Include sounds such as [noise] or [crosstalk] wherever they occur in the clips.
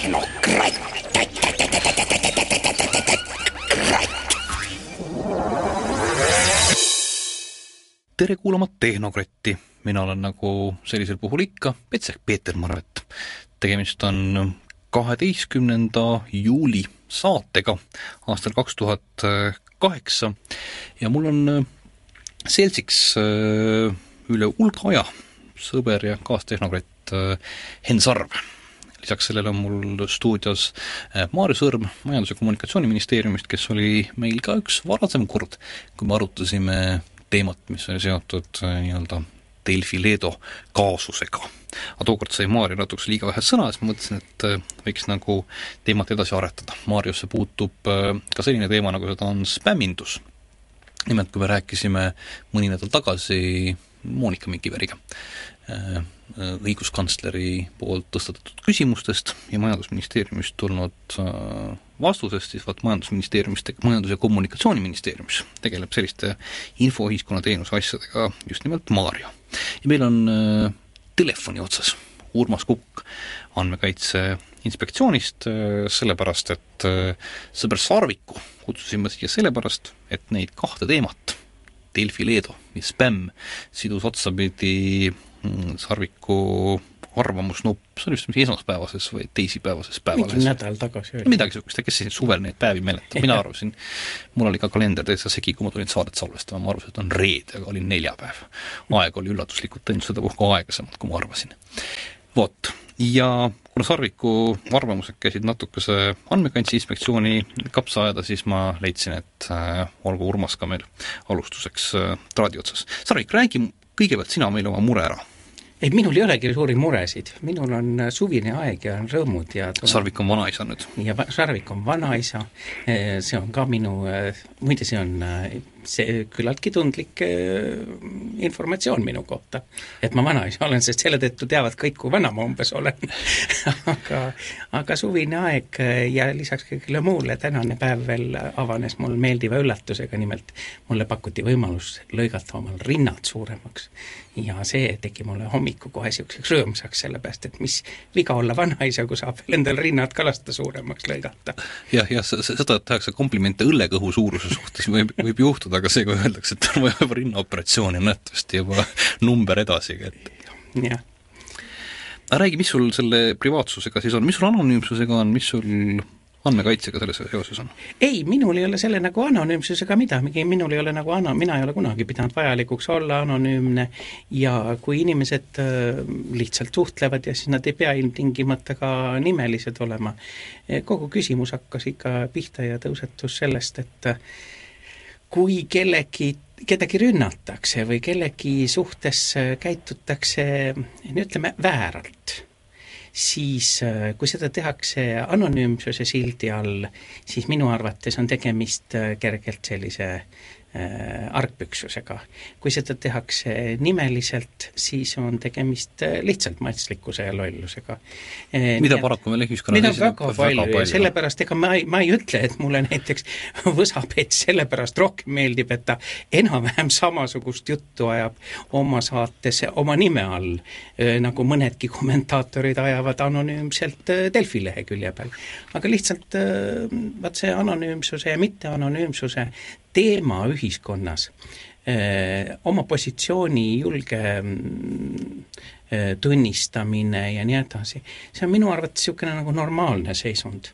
tehnokratt. tere kuulama Tehnokratti, mina olen nagu sellisel puhul ikka Petsek Peeter Marvet. tegemist on kaheteistkümnenda juuli saatega aastal kaks tuhat kaheksa ja mul on seltsiks äh, üle hulga aja sõber ja kaastehnokratt äh, Henn Sarv. Lisaks sellele on mul stuudios äh, Maarja Sõrm Majandus- ja Kommunikatsiooniministeeriumist, kes oli meil ka üks varasem kord, kui me arutasime teemat, mis oli seotud nii-öelda Delfi Leedo kaasusega. aga tookord sai Maarja natukese liiga vähe sõna, siis ma mõtlesin, et võiks nagu teemat edasi aretada. Maarjusse puutub ka selline teema, nagu seda on spämmindus. nimelt, kui me rääkisime mõni nädal tagasi Monika Mikiväriga õiguskantsleri poolt tõstatatud küsimustest ja Majandusministeeriumist tulnud vastusest, siis vaat Majandusministeeriumist, Majandus- ja Kommunikatsiooniministeeriumis tegeleb selliste infoühiskonna teenuse asjadega just nimelt Maarja. ja meil on äh, telefoni otsas Urmas Kukk Andmekaitse Inspektsioonist, sellepärast et äh, sõber Sarviku kutsusime siia sellepärast, et neid kahte teemat, Delfi Leedo ja spämm, sidus otsapidi Sarviku arvamusnupp, see oli vist esmaspäevases või teisipäevases päevalehes. mingi nädal tagasi oli. midagi niisugust, kes siin suvel neid päevi mäletab, mina [laughs] arvasin, mul oli ka kalender täitsa segi, kui ma tulin saadet salvestama, ma arvasin, et on reede, aga oli neljapäev. aeg oli üllatuslikult läinud sedapuhku aeglasemalt, kui ma arvasin. vot, ja kuna Sarviku arvamused käisid natukese Andmekaitse Inspektsiooni kapsaaeda, siis ma leidsin, et äh, olgu Urmas ka meil alustuseks äh, traadi otsas. Sarvik, räägi kõigepealt sina meile oma mure ära ei, minul ei olegi suuri muresid, minul on suvine aeg ja on rõõmud ja tuleb... Sarvik on vanaisa nüüd? ja Sarvik on vanaisa, see on ka minu, muide see on see küllaltki tundlik informatsioon minu kohta. et ma vanaisa olen, sest selle tõttu teavad kõik, kui vana ma umbes olen [laughs] aga, aga suvine aeg ja lisaks kõigile muule, tänane päev veel avanes mul meeldiva üllatusega, nimelt mulle pakuti võimalus lõigata omal rinnad suuremaks ja see tegi mulle hommiku kohe niisuguseks rõõmsaks, sellepärast et mis viga olla vanaisa, kui saab veel endale rinnad ka lasta suuremaks lõigata ja,. jah, jah, seda, et tehakse komplimente õllekõhu suuruse suhtes, võib, võib juhtuda, aga see, kui öeldakse, et on vaja rinnaoperatsiooni, on nähtavasti juba number edasi, et jah. aga räägi, mis sul selle privaatsusega siis on, mis sul anonüümsusega on, mis sul andmekaitsega selles seoses on? ei, minul ei ole selle nagu anonüümsusega midagi, minul ei ole nagu ana-, mina ei ole kunagi pidanud vajalikuks olla anonüümne ja kui inimesed äh, lihtsalt suhtlevad ja siis nad ei pea ilmtingimata ka nimelised olema, kogu küsimus hakkas ikka pihta ja tõusetus sellest, et kui kellegi, kedagi rünnatakse või kellegi suhtes käitutakse, no ütleme, vääralt siis kui seda tehakse anonüümsuse sildi all, siis minu arvates on tegemist kergelt sellise äh, argpüksusega. kui seda tehakse nimeliselt, siis on tegemist lihtsalt matslikkuse ja lollusega. mida paraku meil ühiskonnas mida väga palju, palju ja sellepärast ega ma ei, ma ei ütle, et mulle näiteks [laughs] Võsapets sellepärast rohkem meeldib, et ta enam-vähem samasugust juttu ajab oma saates oma nime all, nagu mõnedki kommentaatorid ajavad anonüümselt Delfi lehekülje peal. aga lihtsalt vaat see anonüümsuse ja mitteanonüümsuse teema ühiskonnas, oma positsiooni julge tunnistamine ja nii edasi, see on minu arvates niisugune nagu normaalne seisund.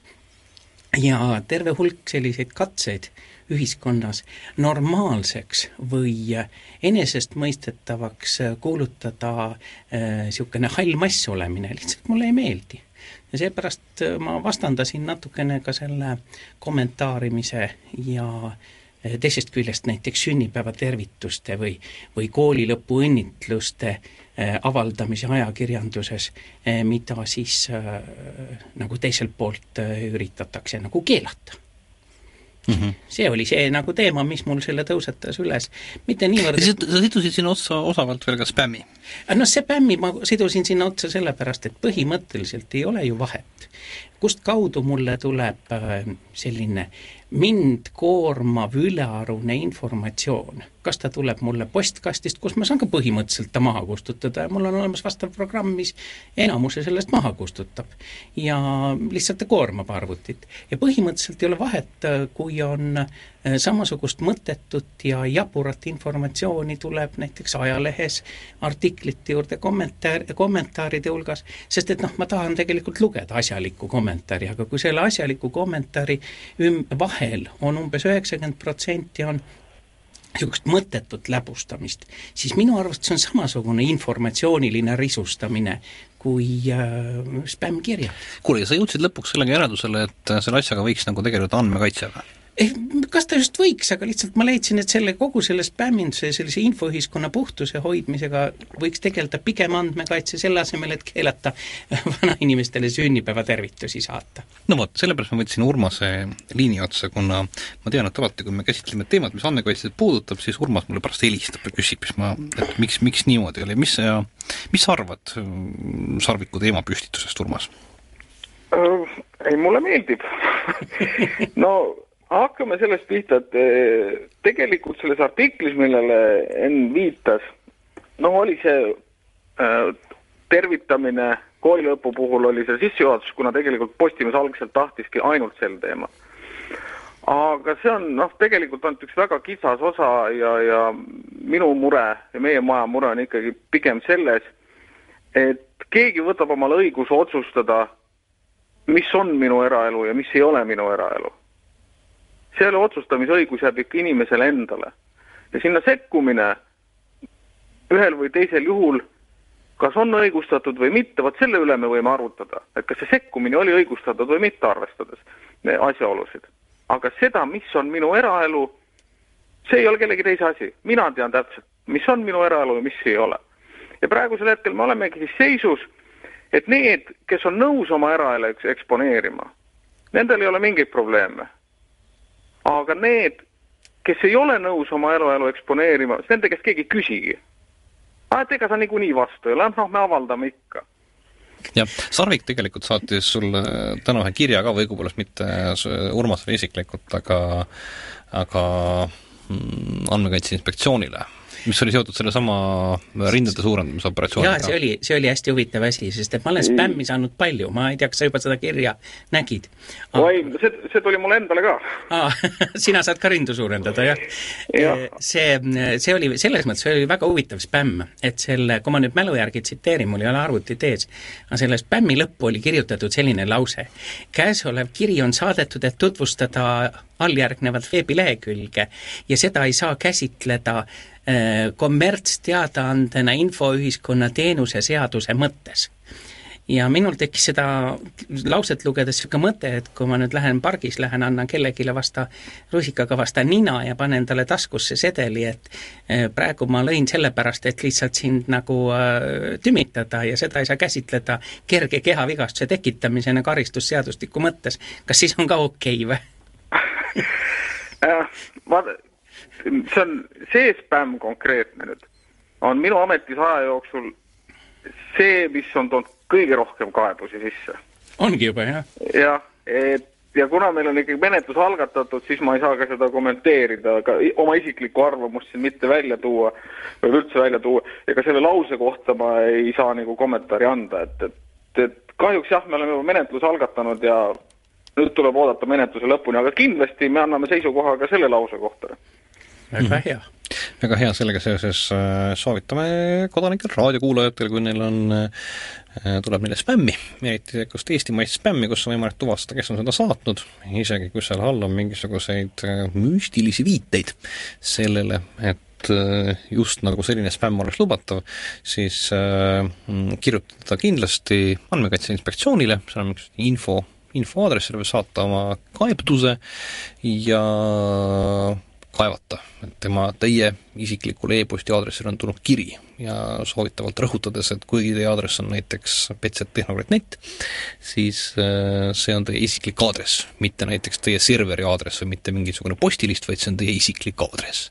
ja terve hulk selliseid katseid ühiskonnas normaalseks või enesestmõistetavaks kuulutada niisugune hall mass olemine lihtsalt mulle ei meeldi ja seepärast ma vastandasin natukene ka selle kommentaarimise ja teisest küljest näiteks sünnipäevatervituste või, või kooli lõpu õnnitluste avaldamise ajakirjanduses, mida siis äh, nagu teiselt poolt üritatakse nagu keelata Mm -hmm. see oli see nagu teema, mis mul selle tõusetas üles, mitte niivõrd et... sa sidusid sinna otsa osavalt veel ka spämmi? noh, spämmi ma sidusin sinna otsa sellepärast, et põhimõtteliselt ei ole ju vahet. Kust kaudu mulle tuleb selline mind koormav ülearune informatsioon, kas ta tuleb mulle postkastist, kus ma saan ka põhimõtteliselt ta maha kustutada ja mul on olemas vastav programm, mis enamuse sellest maha kustutab. ja lihtsalt ta koormab arvutit. ja põhimõtteliselt ei ole vahet, kui on äh, samasugust mõttetut ja jaburat informatsiooni tuleb näiteks ajalehes artiklite juurde kommentaar, kommentaaride hulgas, sest et noh, ma tahan tegelikult lugeda asjalikku kommentaari, aga kui selle asjaliku kommentaari üm-, vahe vahel on umbes üheksakümmend protsenti on niisugust mõttetut läbustamist, siis minu arvates see on samasugune informatsiooniline risustamine kui äh, spämmkirjad. kuule, ja sa jõudsid lõpuks sellega järeldusele, et selle asjaga võiks nagu tegeleda andmekaitse või? Eh, kas ta just võiks, aga lihtsalt ma leidsin, et selle, kogu selle spämminduse ja sellise infoühiskonna puhtuse hoidmisega võiks tegeleda pigem andmekaitse, selle asemel, et keelata [laughs] vanainimestele sünnipäevatervitusi saata. no vot, sellepärast ma võtsin Urmase liini otsa, kuna ma tean, et alati, kui me käsitleme teemat, mis andmekaitset puudutab, siis Urmas mulle pärast helistab ja küsib, siis ma, et miks, miks niimoodi oli, mis sa, mis sa arvad mm, Sarviku teema püstitusest, Urmas? Äh, ei, mulle meeldib [laughs] no hakkame sellest pihta, et eh, tegelikult selles artiklis, millele Enn viitas, noh, oli see äh, tervitamine koolilõpu puhul oli see sissejuhatus, kuna tegelikult Postimees algselt tahtiski ainult sel teemal. aga see on noh, tegelikult ainult üks väga kitsas osa ja, ja minu mure ja meie maja mure on ikkagi pigem selles, et keegi võtab omale õiguse otsustada, mis on minu eraelu ja mis ei ole minu eraelu selle otsustamisõigus jääb ikka inimesele endale. ja sinna sekkumine ühel või teisel juhul, kas on õigustatud või mitte, vot selle üle me võime arutada, et kas see sekkumine oli õigustatud või mitte, arvestades asjaolusid. aga seda, mis on minu eraelu, see ei ole kellegi teise asi, mina tean täpselt, mis on minu eraelu ja mis ei ole. ja praegusel hetkel me olemegi siis seisus, et need, kes on nõus oma eraelu eksponeerima, nendel ei ole mingeid probleeme aga need, kes ei ole nõus oma eluelu eksponeerima, nende käest keegi ei küsigi. aa, et ega sa niikuinii vastu ei ole, noh, me avaldame ikka. Jah, Sarvik tegelikult saatis sulle täna ühe kirja ka või õigupoolest mitte Urmasele isiklikult, aga aga mm, Andmekaitse Inspektsioonile mis oli seotud sellesama rindade suurendamise operatsiooniga. jaa, see oli, see oli hästi huvitav asi, sest et ma olen spämmi saanud palju, ma ei tea, kas sa juba seda kirja nägid ah.? oi, see, see tuli mulle endale ka ah, [laughs] sina saad ka rindu suurendada, jah ja.? see, see oli, selles mõttes oli väga huvitav spämm, et selle, kui ma nüüd mälu järgi tsiteerin, mul ei ole arvutit ees, aga selle spämmi lõppu oli kirjutatud selline lause. käesolev kiri on saadetud, et tutvustada alljärgnevat veebilehekülge ja seda ei saa käsitleda Äh, kommertsteadaandena infoühiskonna teenuse seaduse mõttes. ja minul tekkis seda lauset lugedes niisugune mõte, et kui ma nüüd lähen pargis, lähen annan kellelegi vasta rusikaga vasta nina ja panen talle taskusse sedeli, et äh, praegu ma lõin sellepärast, et lihtsalt sind nagu äh, tümitada ja seda ei saa käsitleda kerge kehavigastuse tekitamisena karistusseadustiku mõttes, kas siis on ka okei okay, või? [laughs] vaata, see on, see spämm konkreetne nüüd on minu ametisaja jooksul see, mis on toonud kõige rohkem kaebusi sisse. ongi juba, jah? jah, et ja kuna meil on ikkagi menetlus algatatud, siis ma ei saa ka seda kommenteerida, aga oma isiklikku arvamust siin mitte välja tuua või üldse välja tuua, ega selle lause kohta ma ei saa nagu kommentaari anda, et, et, et kahjuks jah, me oleme juba menetluse algatanud ja nüüd tuleb oodata menetluse lõpuni, aga kindlasti me anname seisukoha ka selle lause kohta väga hea. väga hea, sellega seoses äh, soovitame kodanikel, raadiokuulajatel, kui neil on, äh, tuleb neile spämmi, eriti just eestimaist spämmi, kus on võimalik tuvastada, kes on seda saatnud, isegi kui seal all on mingisuguseid äh, müstilisi viiteid sellele, et just nagu selline spämm oleks lubatav, siis äh, kirjutada kindlasti Andmekaitse Inspektsioonile, seal on üks info, infoaadressile võib saata oma kaebduse ja kaevata, tema, teie isiklikul e-posti aadressil on tulnud kiri ja soovitavalt rõhutades, et kuigi teie aadress on näiteks petsettehnokraat.net, siis äh, see on teie isiklik aadress, mitte näiteks teie serveri aadress või mitte mingisugune postilist, vaid see on teie isiklik aadress.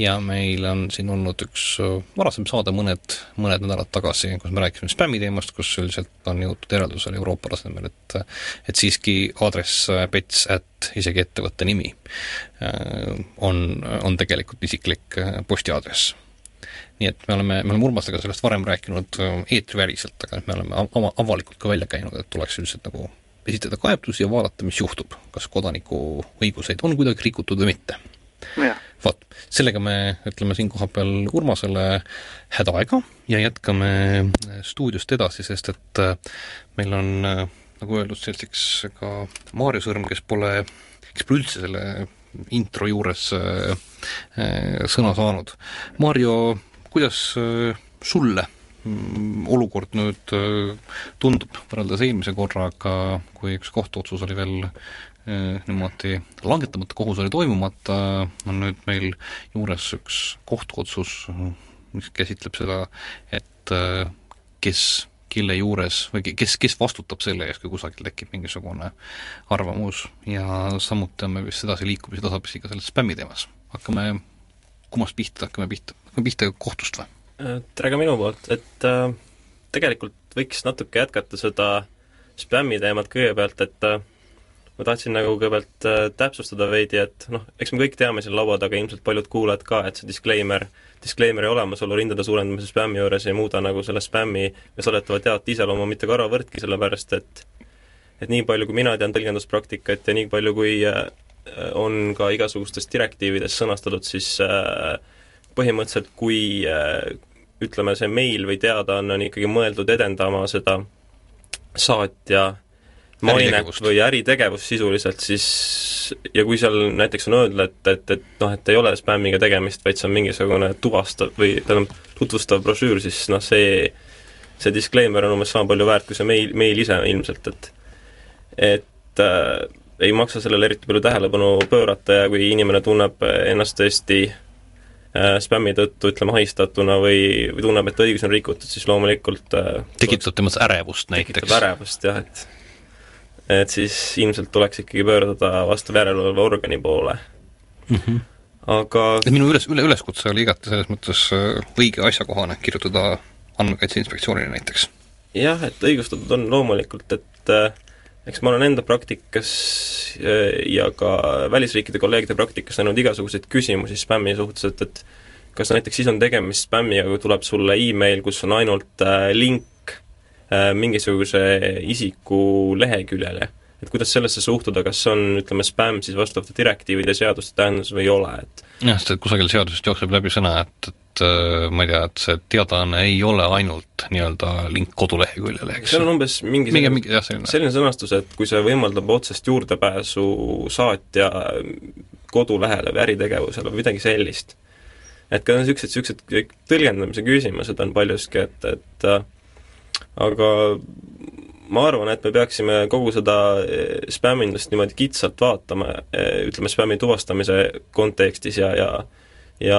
Ja meil on siin olnud üks äh, varasem saade mõned, mõned nädalad tagasi, kus me rääkisime spämmi teemast, kus üldiselt on jõutud järeldusele Euroopa tasemel, et et siiski aadress äh, pets at isegi ettevõtte nimi äh, on, on tegelikult isiklik postiaadress. Nii et me oleme, me oleme Urmasega sellest varem rääkinud eetriväliselt, aga nüüd me oleme ava-, avalikult ka välja käinud, et tuleks üldiselt nagu esitada kaebusi ja vaadata, mis juhtub. kas kodaniku õiguseid on kuidagi rikutud või mitte. Vot, sellega me ütleme siin kohapeal Urmasele head aega ja jätkame stuudiost edasi, sest et äh, meil on, äh, nagu öeldud, selliseks ka Maarja Sõrm, kes pole, kes pole üldse selle intro juures äh, sõna saanud. Maarjo, kuidas sulle mm, olukord nüüd tundub võrreldes eelmise korraga, kui üks kohtuotsus oli veel Äh, niimoodi langetamata, kohus oli toimumata, on nüüd meil juures üks kohtuotsus, mis käsitleb seda, et äh, kes, kelle juures või kes, kes vastutab selle eest, kui kusagil tekib mingisugune arvamus ja samuti on meil vist edasi liikumise tasapisi ka selles spämmi teemas. hakkame, kummast pihta, hakkame pihta, hakkame pihta kohtust või? Tere ka minu poolt, et äh, tegelikult võiks natuke jätkata seda spämmi teemat kõigepealt, et äh, ma tahtsin nagu kõigepealt äh, täpsustada veidi, et noh, eks me kõik teame siin laua taga, ilmselt paljud kuulajad ka, et see disclaimer, disclaimer'i olemasolu rindade suurendamise spämmi juures ei muuda nagu selle spämmi ja saadetava teate iseloomu mitte karvavõrdki, sellepärast et et nii palju, kui mina tean tõlgenduspraktikat ja nii palju, kui äh, on ka igasugustes direktiivides sõnastatud, siis äh, põhimõtteliselt kui äh, ütleme, see meil või teadaanne on ikkagi mõeldud edendama seda saatja mainet või äritegevust sisuliselt, siis ja kui seal näiteks on öeldud, et, et, et noh, et ei ole spämmiga tegemist, vaid see on mingisugune tuvastav või tähendab, tutvustav brošüür, siis noh, see see disclaimer on umbes sama palju väärt kui see meil, meil ise ilmselt, et et äh, ei maksa sellele eriti palju tähelepanu pöörata ja kui inimene tunneb ennast tõesti äh, spämmi tõttu, ütleme, hahistatuna või, või tunneb, et õigus on rikutud, siis loomulikult äh, tekitab temas ärevust näiteks? tekitab ärevust jah, et et siis ilmselt tuleks ikkagi pöörduda vastav järelevalveorgani poole mm. -hmm. aga minu üles, üle, üleskutse oli igati selles mõttes äh, õige asjakohane, kirjutada Andmekaitse Inspektsioonile näiteks. jah, et õigustatud on loomulikult, et äh, eks ma olen enda praktikas äh, ja ka välisriikide kolleegide praktikas näinud igasuguseid küsimusi spämmi suhtes, et, et kas näiteks siis on tegemist spämmiga, kui tuleb sulle email, kus on ainult link mingisuguse isiku leheküljele. et kuidas sellesse suhtuda, kas see on, ütleme, spämm siis vastavate direktiivide seaduste tähenduses või ei ole, et jah, sest et kusagil seadusest jookseb läbi sõna, et, et äh, ma ei tea, et see teadaanne ei ole ainult nii-öelda link koduleheküljele, eks. seal on umbes mingi, mingi, mingi jah, selline selline sõnastus, et kui see võimaldab otsest juurdepääsu saatja kodulehele või äritegevusele või midagi sellist. et ka niisugused, niisugused tõlgendamise küsimused on paljuski, et, et äh, aga ma arvan, et me peaksime kogu seda eh, spämmindust niimoodi kitsalt vaatama, eh, ütleme, spämmi tuvastamise kontekstis ja, ja ja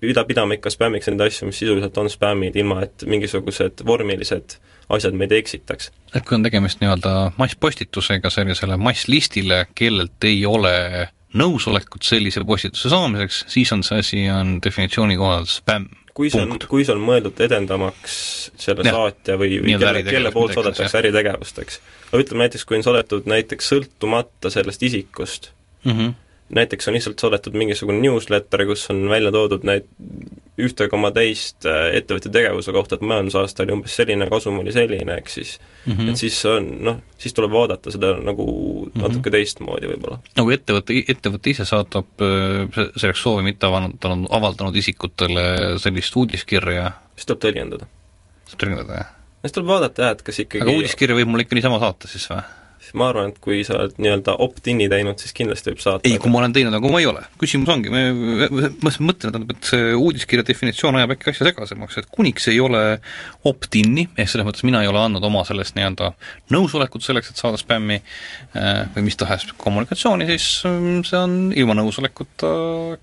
pida, pidama ikka spämmiks neid asju, mis sisuliselt on spämmid, ilma et mingisugused vormilised asjad meid eksitaks. et kui on tegemist nii-öelda masspostitusega sellisele masslistile, kellelt ei ole nõusolekut sellise postituse saamiseks, siis on see asi, on definitsiooni kohaselt spämm kui see on, kui see on mõeldud edendamaks selle ja. saatja või, või kelle, kelle poolt saadetakse äritegevust, eks. aga ütleme näiteks, kui on saadetud näiteks sõltumata sellest isikust mm, -hmm näiteks on lihtsalt saadetud mingisugune newsletter, kus on välja toodud neid ühte koma teist äh, ettevõtja tegevuse kohta, et majandusaasta oli umbes selline, kasum oli selline, ehk siis mm -hmm. et siis on noh, siis tuleb vaadata seda nagu mhm. natuke mm -hmm. teistmoodi võib-olla. nagu ettevõte, ettevõte ise saadab äh, selleks soovi mitte avaldanud, avaldanud isikutele sellist uudiskirja, siis tuleb tõlgendada. saab tõlgendada, jah? siis tuleb vaadata jah, et kas ikkagi aga uudiskirja võib mulle ikka niisama saata siis või? Ma arvan, et kui sa oled nii-öelda opt-in'i teinud, siis kindlasti võib saata ei, kui ma olen teinud, aga ma ei ole. küsimus ongi, ma mõtlen, tähendab, et see uudiskirja definitsioon ajab äkki asja segasemaks, et kuniks ei ole opt-in'i, ehk selles mõttes mina ei ole andnud oma sellest nii-öelda nõusolekut selleks, et saada spämmi äh, või mis tahes kommunikatsiooni, siis ähm, see on ilma nõusolekuta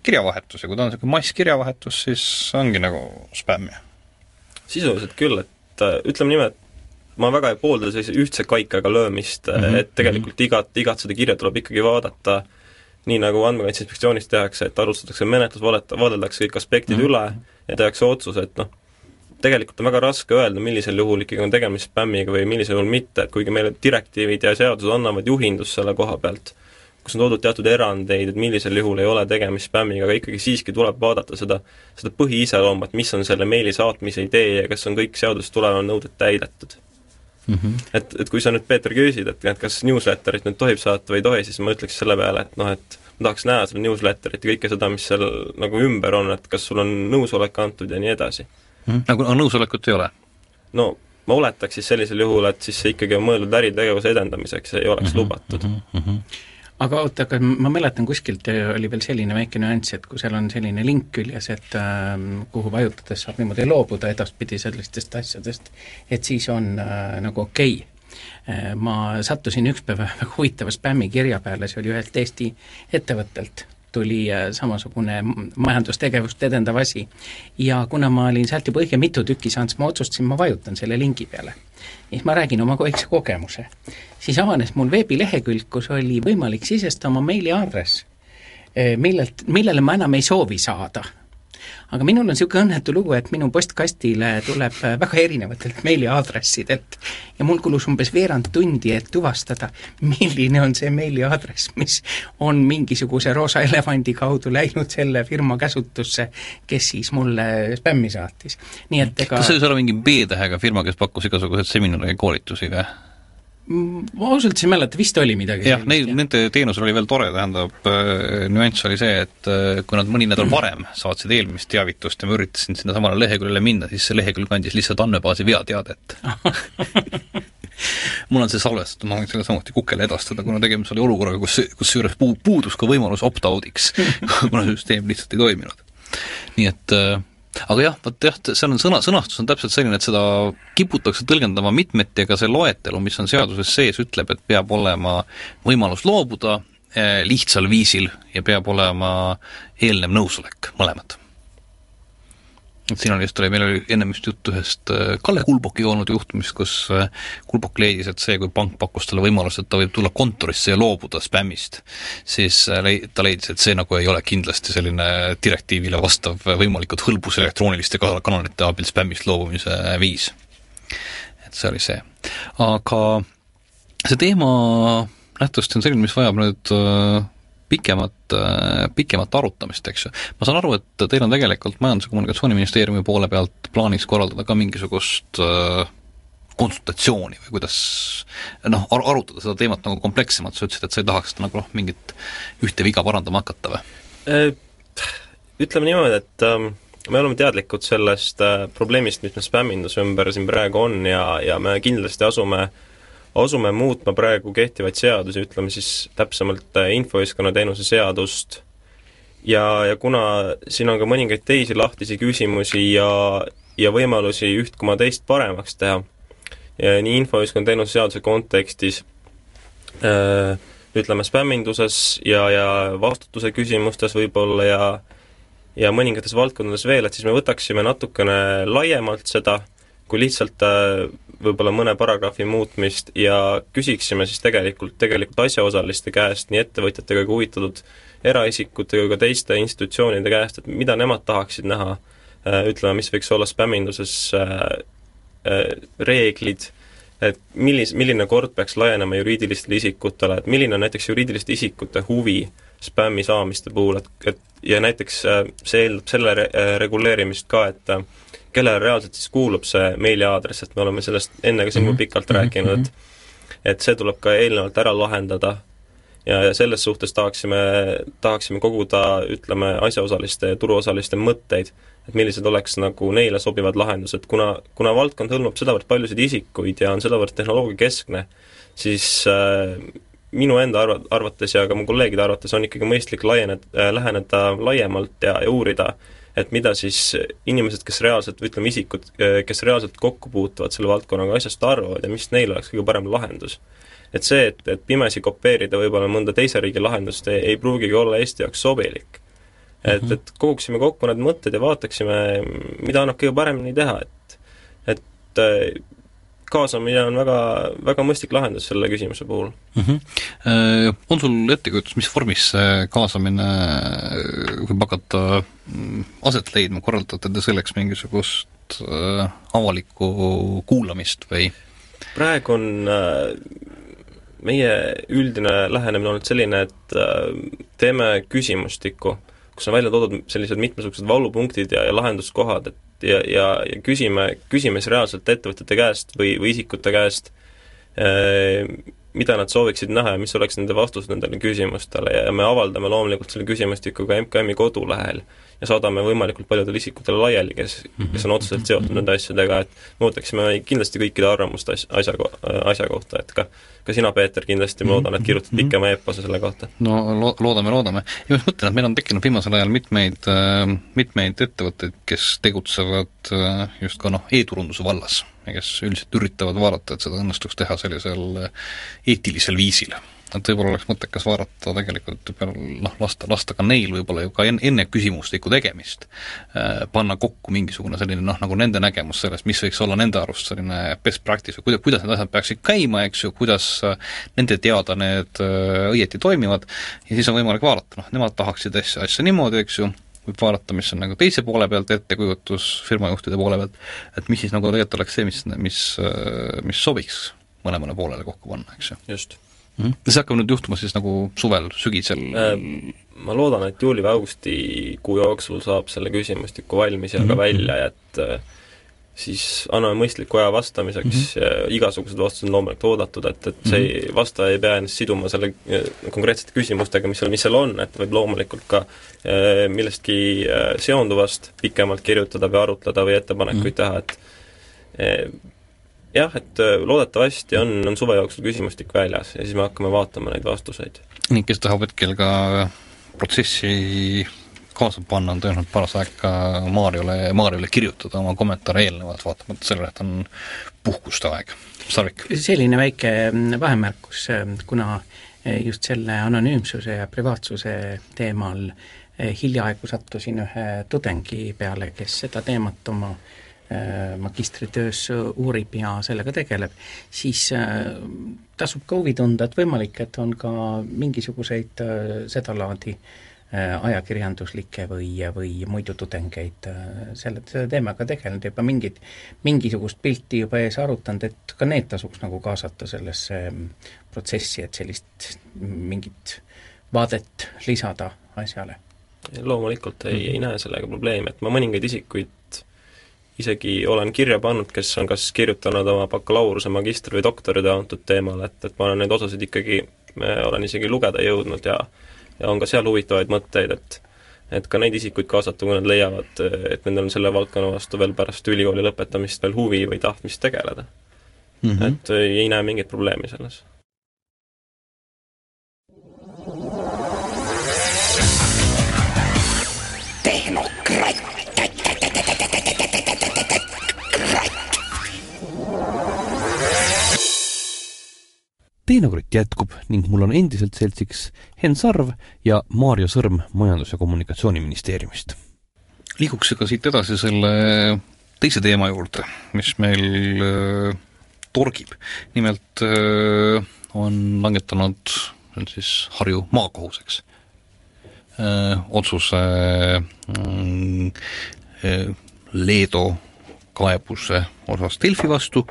kirjavahetus ja kui ta on niisugune masskirjavahetus, siis ongi nagu spämm sisuliselt küll, et äh, ütleme niimoodi, et ma väga ei poolda sellise ühtse kaikaga löömist mm, -hmm. et tegelikult igat, igat seda kirja tuleb ikkagi vaadata nii, nagu Andmekaitse Inspektsioonis tehakse, et alustatakse menetlus, vaadata, vaadeldakse kõik aspektid mm -hmm. üle ja tehakse otsus, et noh, tegelikult on väga raske öelda, millisel juhul ikkagi on tegemist spämmiga või millisel juhul mitte, et kuigi meile direktiivid ja seadused annavad juhindust selle koha pealt, kus on toodud teatud erandeid, et millisel juhul ei ole tegemist spämmiga, aga ikkagi siiski tuleb vaadata seda, seda põhiiseloomu, et mis on selle meili saatmise idee ja kas on kõik seadusest tulenevad nõuded täidetud mm. -hmm. et, et kui sa nüüd, Peeter, küsid, et, et kas newsletterit nüüd tohib saata või ei tohi, siis ma ütleks selle peale, et noh, et ma tahaks näha seda newsletterit ja kõike seda, mis seal nagu ümber on, et kas sul on nõusolek antud ja nii edasi mm.. nagu nõusolekut ei ole? no ma oletaks siis sellisel juhul, et siis see ikkagi on mõeldud äritegevuse edendamiseks, ei oleks mm -hmm, lubatud mm. -hmm aga oota, aga ma mäletan kuskilt oli veel selline väike nüanss, et kui seal on selline link küljes, et äh, kuhu vajutades saab niimoodi loobuda edaspidi sellistest asjadest, et siis on äh, nagu okei. Okay äh, ma sattusin ükspäev [laughs] väga huvitava spämmikirja peale, see oli ühelt Eesti ettevõttelt, tuli äh, samasugune majandustegevust edendav asi. ja kuna ma olin sealt juba õige mitu tükki saanud, siis ma otsustasin, ma vajutan selle lingi peale. ja siis ma räägin oma väikse [laughs] kogemuse siis avanes mul veebilehekülg, kus oli võimalik sisestada oma meiliaadress, eh, millelt, millele ma enam ei soovi saada. Aga minul on niisugune õnnetu lugu, et minu postkastile tuleb eh, väga erinevatelt meiliaadressidelt ja mul kulus umbes veerand tundi, et tuvastada, milline on see meiliaadress, mis on mingisuguse roosa elevandi kaudu läinud selle firma käsutusse, kes siis mulle spämmi saatis. nii et ega kas see võis olla mingi B-tähega firma, kes pakkus igasuguseid seminare ja koolitusi või? Ma ausalt ei mäleta, vist oli midagi jah, neil, nende teenusel oli veel tore, tähendab äh, nüanss oli see, et äh, kui nad mõni nädal varem saatsid eelmist teavitust ja ma üritasin sinna samale leheküljele minna, siis see lehekülg andis lihtsalt andmebaasi veateadet [laughs] mul on see salvestatud, ma võin selle samuti Kukele edastada, kuna tegemist oli olukorraga, kus, kusjuures puu-, puudus ka võimalus opt-out'iks [laughs] kuna süsteem lihtsalt ei toiminud. nii et äh, aga jah, vot jah, seal on sõna, sõnastus on täpselt selline, et seda kiputakse tõlgendama mitmeti, aga see loetelu, mis on seaduses sees, ütleb, et peab olema võimalus loobuda eh, lihtsal viisil ja peab olema eelnev nõusolek, mõlemad et siin oli just, oli, meil oli ennem just juttu ühest äh, Kalle Kulbokiga olnud juhtumist, kus äh, Kulbok leidis, et see, kui pank pakkus talle võimaluse, et ta võib tulla kontorisse ja loobuda spämmist, siis äh, ta leidis, et see nagu ei ole kindlasti selline direktiivile vastav võimalikult hõlbus elektrooniliste kanalite abil spämmist loobumise viis. et see oli see. aga see teema nähtavasti on selline, mis vajab nüüd pikemat, pikemat arutamist, eks ju. ma saan aru, et teil on tegelikult Majandus- ja Kommunikatsiooniministeeriumi poole pealt plaanis korraldada ka mingisugust äh, konsultatsiooni või kuidas noh, ar-, arutada seda teemat nagu komplekssemalt, sa ütlesid, et sa ei tahaks seda nagu noh, mingit ühte viga parandama hakata või? Äh, ütleme niimoodi, et ähm, me oleme teadlikud sellest äh, probleemist, mis meil spämminduse ümber siin praegu on ja, ja me kindlasti asume äh, asume muutma praegu kehtivaid seadusi, ütleme siis täpsemalt äh, infoühiskonnateenuse seadust, ja, ja kuna siin on ka mõningaid teisi lahtisi küsimusi ja, ja võimalusi üht koma teist paremaks teha, nii infoühiskonnateenuse seaduse kontekstis öö, äh, ütleme, spämminduses ja, ja vastutuse küsimustes võib-olla ja ja mõningates valdkondades veel, et siis me võtaksime natukene laiemalt seda, kui lihtsalt äh, võib-olla mõne paragrahvi muutmist ja küsiksime siis tegelikult, tegelikult asjaosaliste käest, nii ettevõtjatega kui huvitatud eraisikutega kui ka teiste institutsioonide käest, et mida nemad tahaksid näha, äh, ütleme, mis võiks olla spämminduses äh, äh, reeglid, et millis-, milline kord peaks laienema juriidilistele isikutele, et milline on näiteks juriidiliste isikute huvi spämmi saamiste puhul, et, et ja näiteks see eeldab selle re-, reguleerimist ka, et kellele reaalselt siis kuulub see meiliaadress, et me oleme sellest enne ka sinuga mm -hmm. pikalt mm -hmm. rääkinud, et et see tuleb ka eelnevalt ära lahendada ja, ja selles suhtes tahaksime, tahaksime koguda, ütleme, asjaosaliste ja turuosaliste mõtteid, et millised oleks nagu neile sobivad lahendused, kuna, kuna valdkond hõlmab sedavõrd paljusid isikuid ja on sedavõrd tehnoloogiakeskne, siis äh, minu enda arva-, arvates ja ka mu kolleegide arvates on ikkagi mõistlik laieneda äh,, läheneda laiemalt ja, ja uurida äh, et mida siis inimesed, kes reaalselt, või ütleme, isikud, kes reaalselt kokku puutuvad selle valdkonnaga asjast arvavad ja mis neil oleks kõige parem lahendus. et see, et, et pimesi kopeerida võib-olla mõnda teise riigi lahendust ei, ei pruugigi olla Eesti jaoks sobilik. et, mhm. et koguksime kokku need mõtted ja vaataksime, mida annab kõige paremini teha, et et kaasamine on väga, väga mõistlik lahendus selle küsimuse puhul mm. -hmm. On sul ettekujutus, mis vormis see kaasamine võib hakata mm, aset leidma, korraldate te selleks mingisugust avalikku kuulamist või? praegu on meie üldine lähenemine olnud selline, et teeme küsimustikku, kus on välja toodud sellised mitmesugused valupunktid ja, ja lahenduskohad, et ja, ja, ja küsime, küsime siis reaalselt ettevõtete käest või, või isikute käest, eh, mida nad sooviksid näha ja mis oleks nende vastus nendele küsimustele. Ja me avaldame loomulikult selle küsimustiku ka MKM-i kodulehel ja saadame võimalikult paljudele isikutele laiali, kes, kes on otseselt seotud nende asjadega, et me ootaksime kindlasti kõikide arvamust as-, asja, asja kohta, et ka ka sina, Peeter, kindlasti ma loodan, et kirjutad pikema eepose selle kohta. no lo-, loodame, loodame. ja ma mõtlen, et meil on tekkinud viimasel ajal mitmeid, äh, mitmeid ettevõtteid, kes tegutsevad äh, just ka noh, e-turunduse vallas ja kes üldiselt üritavad vaadata, et seda õnnestuks teha sellisel äh, eetilisel viisil et võib-olla oleks mõttekas vaadata tegelikult noh, lasta, lasta ka neil võib-olla ju ka enne, küsimustiku tegemist äh, panna kokku mingisugune selline noh, nagu nende nägemus sellest, mis võiks olla nende arust selline best practice või kuidas, kuidas need asjad peaksid käima, eks ju, kuidas äh, nende teada need äh, õieti toimivad, ja siis on võimalik vaadata, noh, nemad tahaksid asja, asja niimoodi, eks ju, võib vaadata, mis on nagu teise poole pealt ettekujutus firmajuhtide poole pealt, et mis siis nagu tegelikult oleks see, mis, mis, mis sobiks mõlemale poolele kokku panna, eks ju. just mm. see hakkab nüüd juhtuma siis nagu suvel, sügisel äh,? Ma loodan, et juuli või augustikuu jooksul saab selle küsimustiku valmis ja mm -hmm. ka välja, et äh, siis anname mõistliku aja vastamiseks mm, -hmm. igasugused vastused on loomulikult oodatud, et, et see mm -hmm. vastaja ei pea ennast siduma selle äh, konkreetsete küsimustega, mis seal, mis seal on, et võib loomulikult ka millestki seonduvast pikemalt kirjutada või arutleda või ettepanekuid mm -hmm. teha, et jah, et äh, loodetavasti on, on suve jooksul küsimustik väljas ja siis me hakkame vaatama neid vastuseid. ning kes tahab hetkel ka protsessi kaasa panna, on tõenäoliselt paras aeg ka Maarjole, Maarjole kirjutada oma kommentaare eelnevalt, vaatamata sellele, et on puhkuste aeg. Sarvik? selline väike mm, vahemärkus, äh, kuna äh, just selle anonüümsuse ja privaatsuse teemal hiljaaegu sattusin ühe tudengi peale, kes seda teemat oma äh, Äh, magistritöös uurib ja sellega tegeleb, siis äh, tasub ka huvi tunda, et võimalik, et on ka mingisuguseid äh, sedalaadi ajakirjanduslikke või, või muidu tudengeid selle, selle teemaga tegelenud, juba mingit, mingisugust pilti juba ees arutanud, et ka need tasuks nagu kaasata sellesse mm, protsessi, et sellist mingit vaadet lisada asjale. loomulikult ei mm, -hmm. ei näe sellega probleemi, et ma mõningaid isikuid isegi olen kirja pannud, kes on kas kirjutanud oma bakalaureuse, magistri- või doktoritöö antud teemal, et, et ma olen neid osasid ikkagi, olen isegi lugeda jõudnud ja ja on ka seal huvitavaid mõtteid, et et ka neid isikuid kaasata, kui nad leiavad, et nendel on selle valdkonna vastu veel pärast ülikooli lõpetamist veel huvi või tahtmist tegeleda mm. -hmm. et ei näe mingit probleemi selles teenakott jätkub ning mul on endiselt seltsiks Henn Sarv ja Maarjo Sõrm Majandus- ja Kommunikatsiooniministeeriumist. liiguks aga siit edasi selle teise teema juurde, mis meil äh, torgib. nimelt äh, on langetanud, see on siis Harju maakohus, eks äh,, otsuse äh, Leedo kaebuse osas Delfi vastu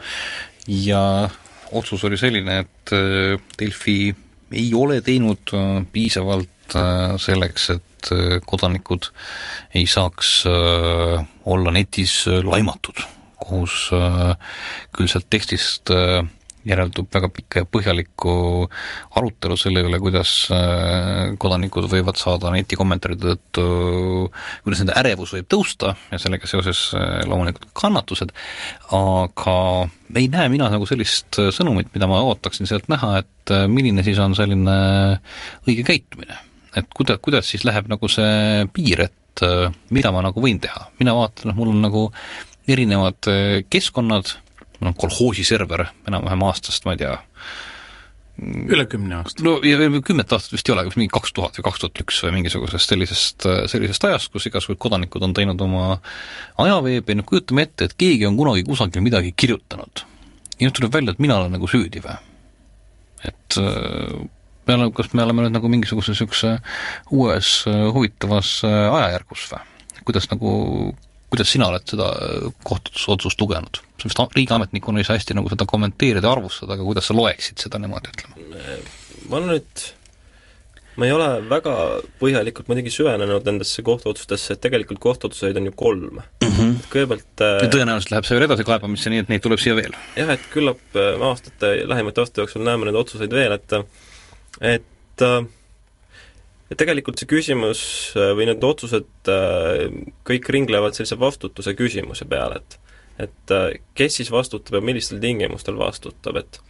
ja otsus oli selline, et äh, Delfi ei ole teinud äh, piisavalt äh, selleks, et kodanikud ei saaks olla netis laimatud. kohus küll sealt tekstist järeldub väga pikka ja põhjalikku arutelu selle üle, kuidas äh, kodanikud võivad saada netikommentaaride tõttu, kuidas nende ärevus võib tõusta ja sellega seoses äh, loomulikult kannatused, aga ei näe mina nagu sellist sõnumit, mida ma ootaksin sealt näha, et äh, milline siis on selline õige käitumine. et kuida-, kuidas siis läheb nagu see piir, et mida ma nagu võin teha, mina vaatan, noh mul on nagu erinevad keskkonnad, mul on kolhoosi server enam-vähem aastast, ma ei tea, üle kümne aasta. no ja kümmet aastat vist ei ole, mingi kaks tuhat või kaks tuhat üks või mingisugusest sellisest, sellisest ajast, kus igasugused kodanikud on teinud oma ajaveebi, noh kujutame ette, et keegi on kunagi kusagil midagi kirjutanud. ja nüüd tuleb välja, et mina olen nagu süüdi või? et me oleme, kas me oleme nüüd nagu mingisuguse niisuguse uues huvitavas ajajärgus või? kuidas nagu, kuidas sina oled seda kohtuotsust lugenud? sa vist riigiametnikuna ei saa hästi nagu seda kommenteerida ja arvustada, aga kuidas sa loeksid seda niimoodi, ütleme? ma nüüd, ma ei ole väga põhjalikult muidugi süvenenud nendesse kohtuotsustesse, et tegelikult kohtuotsuseid on ju kolm mm. -hmm. kõigepealt ja tõenäoliselt läheb see veel edasikaebamisse, nii et neid tuleb siia veel? jah, et küllap aastate, lähimate aastate jooksul näeme neid otsuseid veel, et et et tegelikult see küsimus või need otsused kõik ringlevad sellise vastutuse küsimuse peale, et et äh, kes siis vastutab ja millistel tingimustel vastutab, et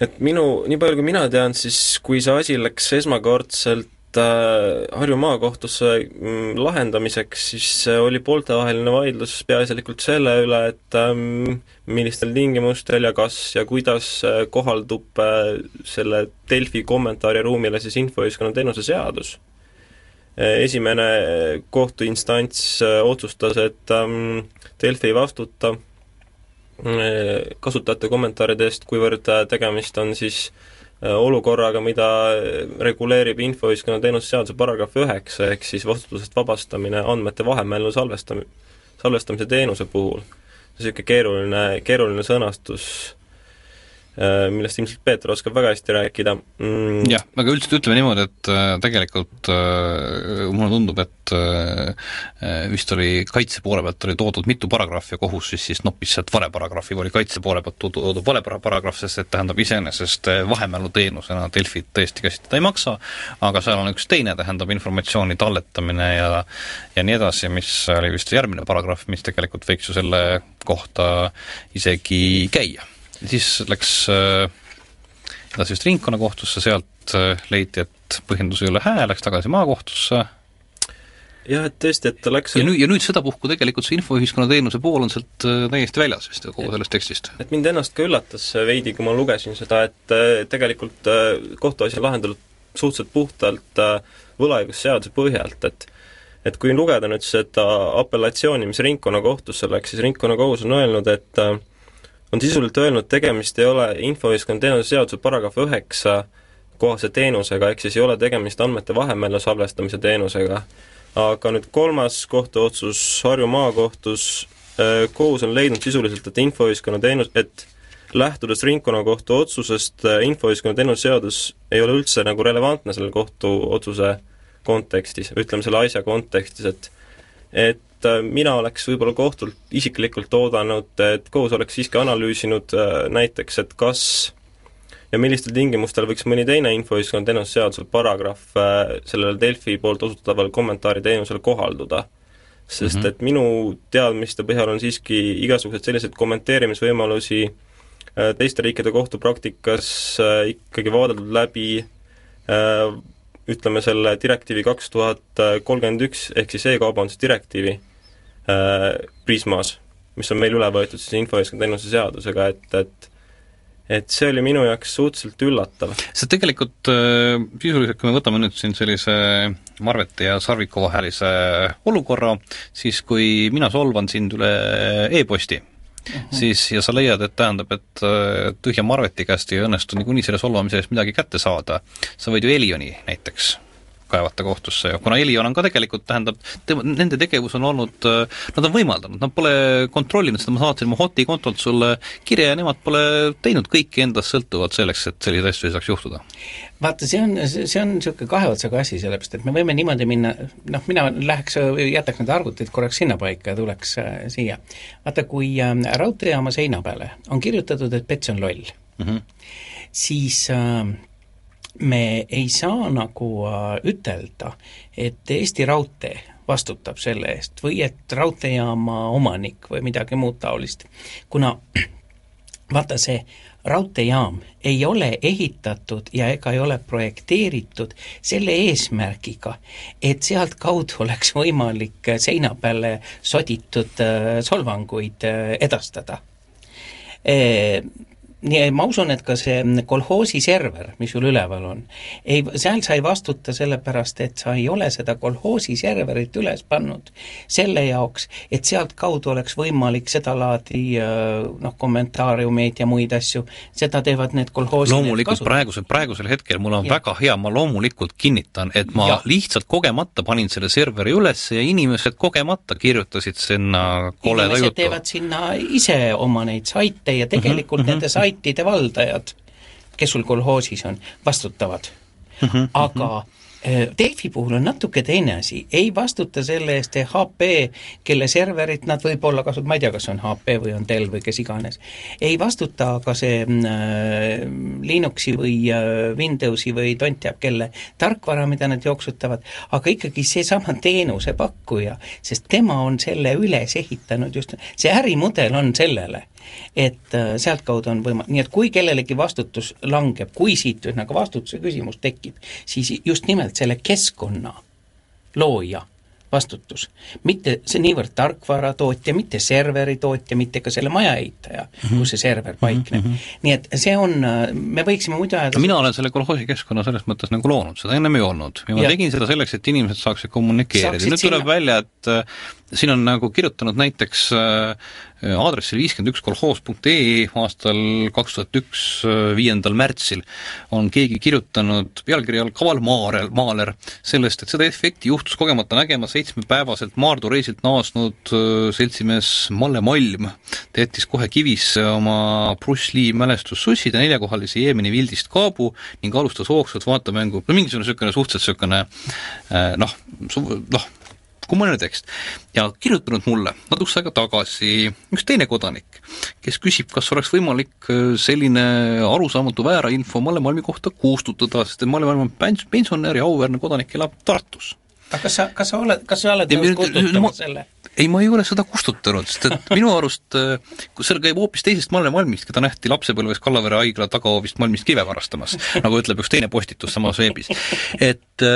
et minu, nii palju kui mina tean, siis kui see asi läks esmakordselt äh, Harju maakohtusse mm, lahendamiseks, siis oli pooltevaheline vaidlus peaasjalikult selle üle, et ähm, millistel tingimustel ja kas ja kuidas äh, kohaldub äh, selle Delfi kommentaariruumile siis infoühiskonna teenuse seadus. Esimene kohtuinstants otsustas, et ähm, Delfi ei vastuta kasutajate kommentaaride eest, kuivõrd tegemist on siis olukorraga, mida reguleerib infoühiskonna teenuse seaduse paragrahv üheksa, ehk siis vastutusest vabastamine andmete vahemällu salvestam-, salvestamise teenuse puhul. niisugune keeruline, keeruline sõnastus Äh, millest ilmselt Peeter oskab väga hästi rääkida. Mm.. jah, aga üldiselt ütleme niimoodi, et äh, tegelikult äh, mulle tundub, et äh, vist oli kaitse poole pealt oli toodud mitu paragrahvi ja kohus siis, siis noppis sealt vale paragrahvi, oli kaitse poole pealt toodud vale paragrahv, sest et tähendab iseenesest äh, vahemäluteenusena Delfit tõesti käsitleda ei maksa, aga seal on üks teine, tähendab informatsiooni talletamine ja ja nii edasi, mis oli vist järgmine paragrahv, mis tegelikult võiks ju selle kohta isegi käia siis läks äh, edasi vist ringkonnakohtusse, sealt äh, leiti, et põhjendus ei ole hää, läks tagasi maakohtusse, jah, et tõesti, et ta läks ja nüüd, ja nüüd sedapuhku tegelikult see infoühiskonna teenuse pool on sealt äh, täiesti väljas vist kogu sellest tekstist. et mind ennast ka üllatas veidi, kui ma lugesin seda, et tegelikult kohtuasi on lahendatud suhteliselt puhtalt võlaõigusseaduse põhjalt, et et kui lugeda nüüd seda apellatsiooni, mis ringkonnakohtusse läks, siis ringkonnakohus on öelnud, et on sisuliselt öelnud, tegemist ei ole infoühiskonna teenuse seaduse paragrahv üheksa kohase teenusega, ehk siis ei ole tegemist andmete vahemällu salvestamise teenusega. aga nüüd kolmas kohtuotsus Harju maakohtus, äh, kohus on leidnud sisuliselt, et infoühiskonna teenus, et lähtudes ringkonnakohtu otsusest, äh, infoühiskonna teenuse seadus ei ole üldse nagu relevantne selle kohtuotsuse kontekstis, ütleme selle asja kontekstis, et et et äh, mina oleks võib-olla kohtult isiklikult oodanud, et kohus oleks siiski analüüsinud äh, näiteks, et kas ja millistel tingimustel võiks mõni teine infoühiskonna teenuse seaduse paragrahv äh, sellele Delfi poolt osutatavale kommentaariteenusele kohalduda. sest mm -hmm. et minu teadmiste põhjal on siiski igasuguseid selliseid kommenteerimisvõimalusi teiste riikide kohtupraktikas ikkagi vaadeldud läbi ütleme selle direktiivi kaks tuhat kolmkümmend üks ehk siis e-kaubandusdirektiivi äh, Prismas, mis on meil üle võetud siis infoühiskonna teenuse seadusega, et, et et see oli minu jaoks suhteliselt üllatav. see tegelikult äh, sisuliselt, kui me võtame nüüd siin sellise Marveti ja Sarviku vahelise olukorra, siis kui mina solvan sind üle e-posti, -huh. siis, ja sa leiad, et tähendab, et äh, tühja Marveti käest ei õnnestu niikuinii selle solvamise eest midagi kätte saada, sa võid ju Elioni näiteks kaevata kohtusse ja kuna Elion on ka tegelikult, tähendab, tema, nende tegevus on olnud, äh, nad on võimaldanud, nad pole kontrollinud seda, ma saatsin oma Hoti kontolt sulle kirja ja nemad pole teinud kõike endast sõltuvat selleks, et selliseid asju ei saaks juhtuda. vaata, see on, see on niisugune kahe otsaga asi, sellepärast et me võime niimoodi minna, noh, mina läheks, jätaks need arvutid korraks sinnapaika ja tuleks äh, siia. vaata, kui äh, raudteejaama seina peale on kirjutatud, et Pets on loll mm, -hmm. siis äh, me ei saa nagu äh, ütelda, et Eesti Raudtee vastutab selle eest või et raudteejaama omanik või midagi muud taolist, kuna [clears throat] vaata, see raudteejaam ei ole ehitatud ja ega ei ole projekteeritud selle eesmärgiga, et sealtkaudu oleks võimalik seina peale soditud äh, solvanguid äh, edastada nii, ma usun, et ka see kolhoosi server, mis sul üleval on, ei, seal sa ei vastuta sellepärast, et sa ei ole seda kolhoosi serverit üles pannud selle jaoks, et sealtkaudu oleks võimalik sedalaadi noh, kommentaariumeid ja muid asju, seda teevad need kolhoosid loomulikult praegusel, praegusel hetkel mul on ja. väga hea, ma loomulikult kinnitan, et ma ja. lihtsalt kogemata panin selle serveri üles ja inimesed kogemata kirjutasid sinna koleda jutu. teevad sinna ise oma neid saite ja tegelikult mm -hmm, nende saite saitide valdajad, kes sul kolhoosis on, vastutavad. Mm. -hmm, aga mm -hmm Delfi puhul on natuke teine asi, ei vastuta selle eest HP, kelle serverit nad võib-olla kasut-, ma ei tea, kas on HP või on Dell või kes iganes, ei vastuta ka see äh, Linuxi või äh, Windowsi või tont teab kelle tarkvara, mida nad jooksutavad, aga ikkagi seesama teenusepakkuja, sest tema on selle üles ehitanud just, see ärimudel on sellele et äh, sealtkaudu on võima-, nii et kui kellelegi vastutus langeb, kui siit ühesõnaga vastutuse küsimus tekib, siis just nimelt selle keskkonna looja vastutus. mitte see niivõrd tarkvaratootja, mitte serveri tootja, mitte ka selle maja ehitaja mm, -hmm. kus see server paikneb mm. -hmm. nii et see on, me võiksime muidu ajada mina olen selle kolhoosi keskkonna selles mõttes nagu loonud, seda ennem ei olnud. ja ma ja. tegin seda selleks, et inimesed saaksid kommunikeerida, nüüd tuleb sinna... välja, et äh, siin on nagu kirjutanud näiteks äh, aadressil viiskümmend üks kolhoos.ee aastal kaks tuhat üks, äh, viiendal märtsil on keegi kirjutanud pealkirja all Kaval Maaler, Maaler sellest, et seda efekti juhtus kogemata nägema seitsmepäevaselt Maardu reisilt naasnud äh, seltsimees Malle Malm. ta jättis kohe kivisse oma Bruce Lee mälestussussid ja neljakohalise Jeemeni vildist kaabu ning alustas hoogsalt vaatemängu, no mingisugune niisugune suhteliselt niisugune noh, noh, kummaline tekst. ja kirjutanud mulle natukese aega tagasi üks teine kodanik, kes küsib, kas oleks võimalik äh, selline arusaamatu väärainfo Malle Malmi kohta kustutada, sest et Malle Malm on pens-, pensionär ja auväärne kodanik, elab Tartus aga kas sa, kas sa oled, kas sa oled nõus kustutama ma, selle? ei, ma ei ole seda kustutanud, sest et minu arust, äh, kus seal käib hoopis teisest Malle Malmist, keda nähti lapsepõlves Kallavere haigla tagahoovist Malmist kive varastamas, nagu ütleb üks teine postitus samas veebis. et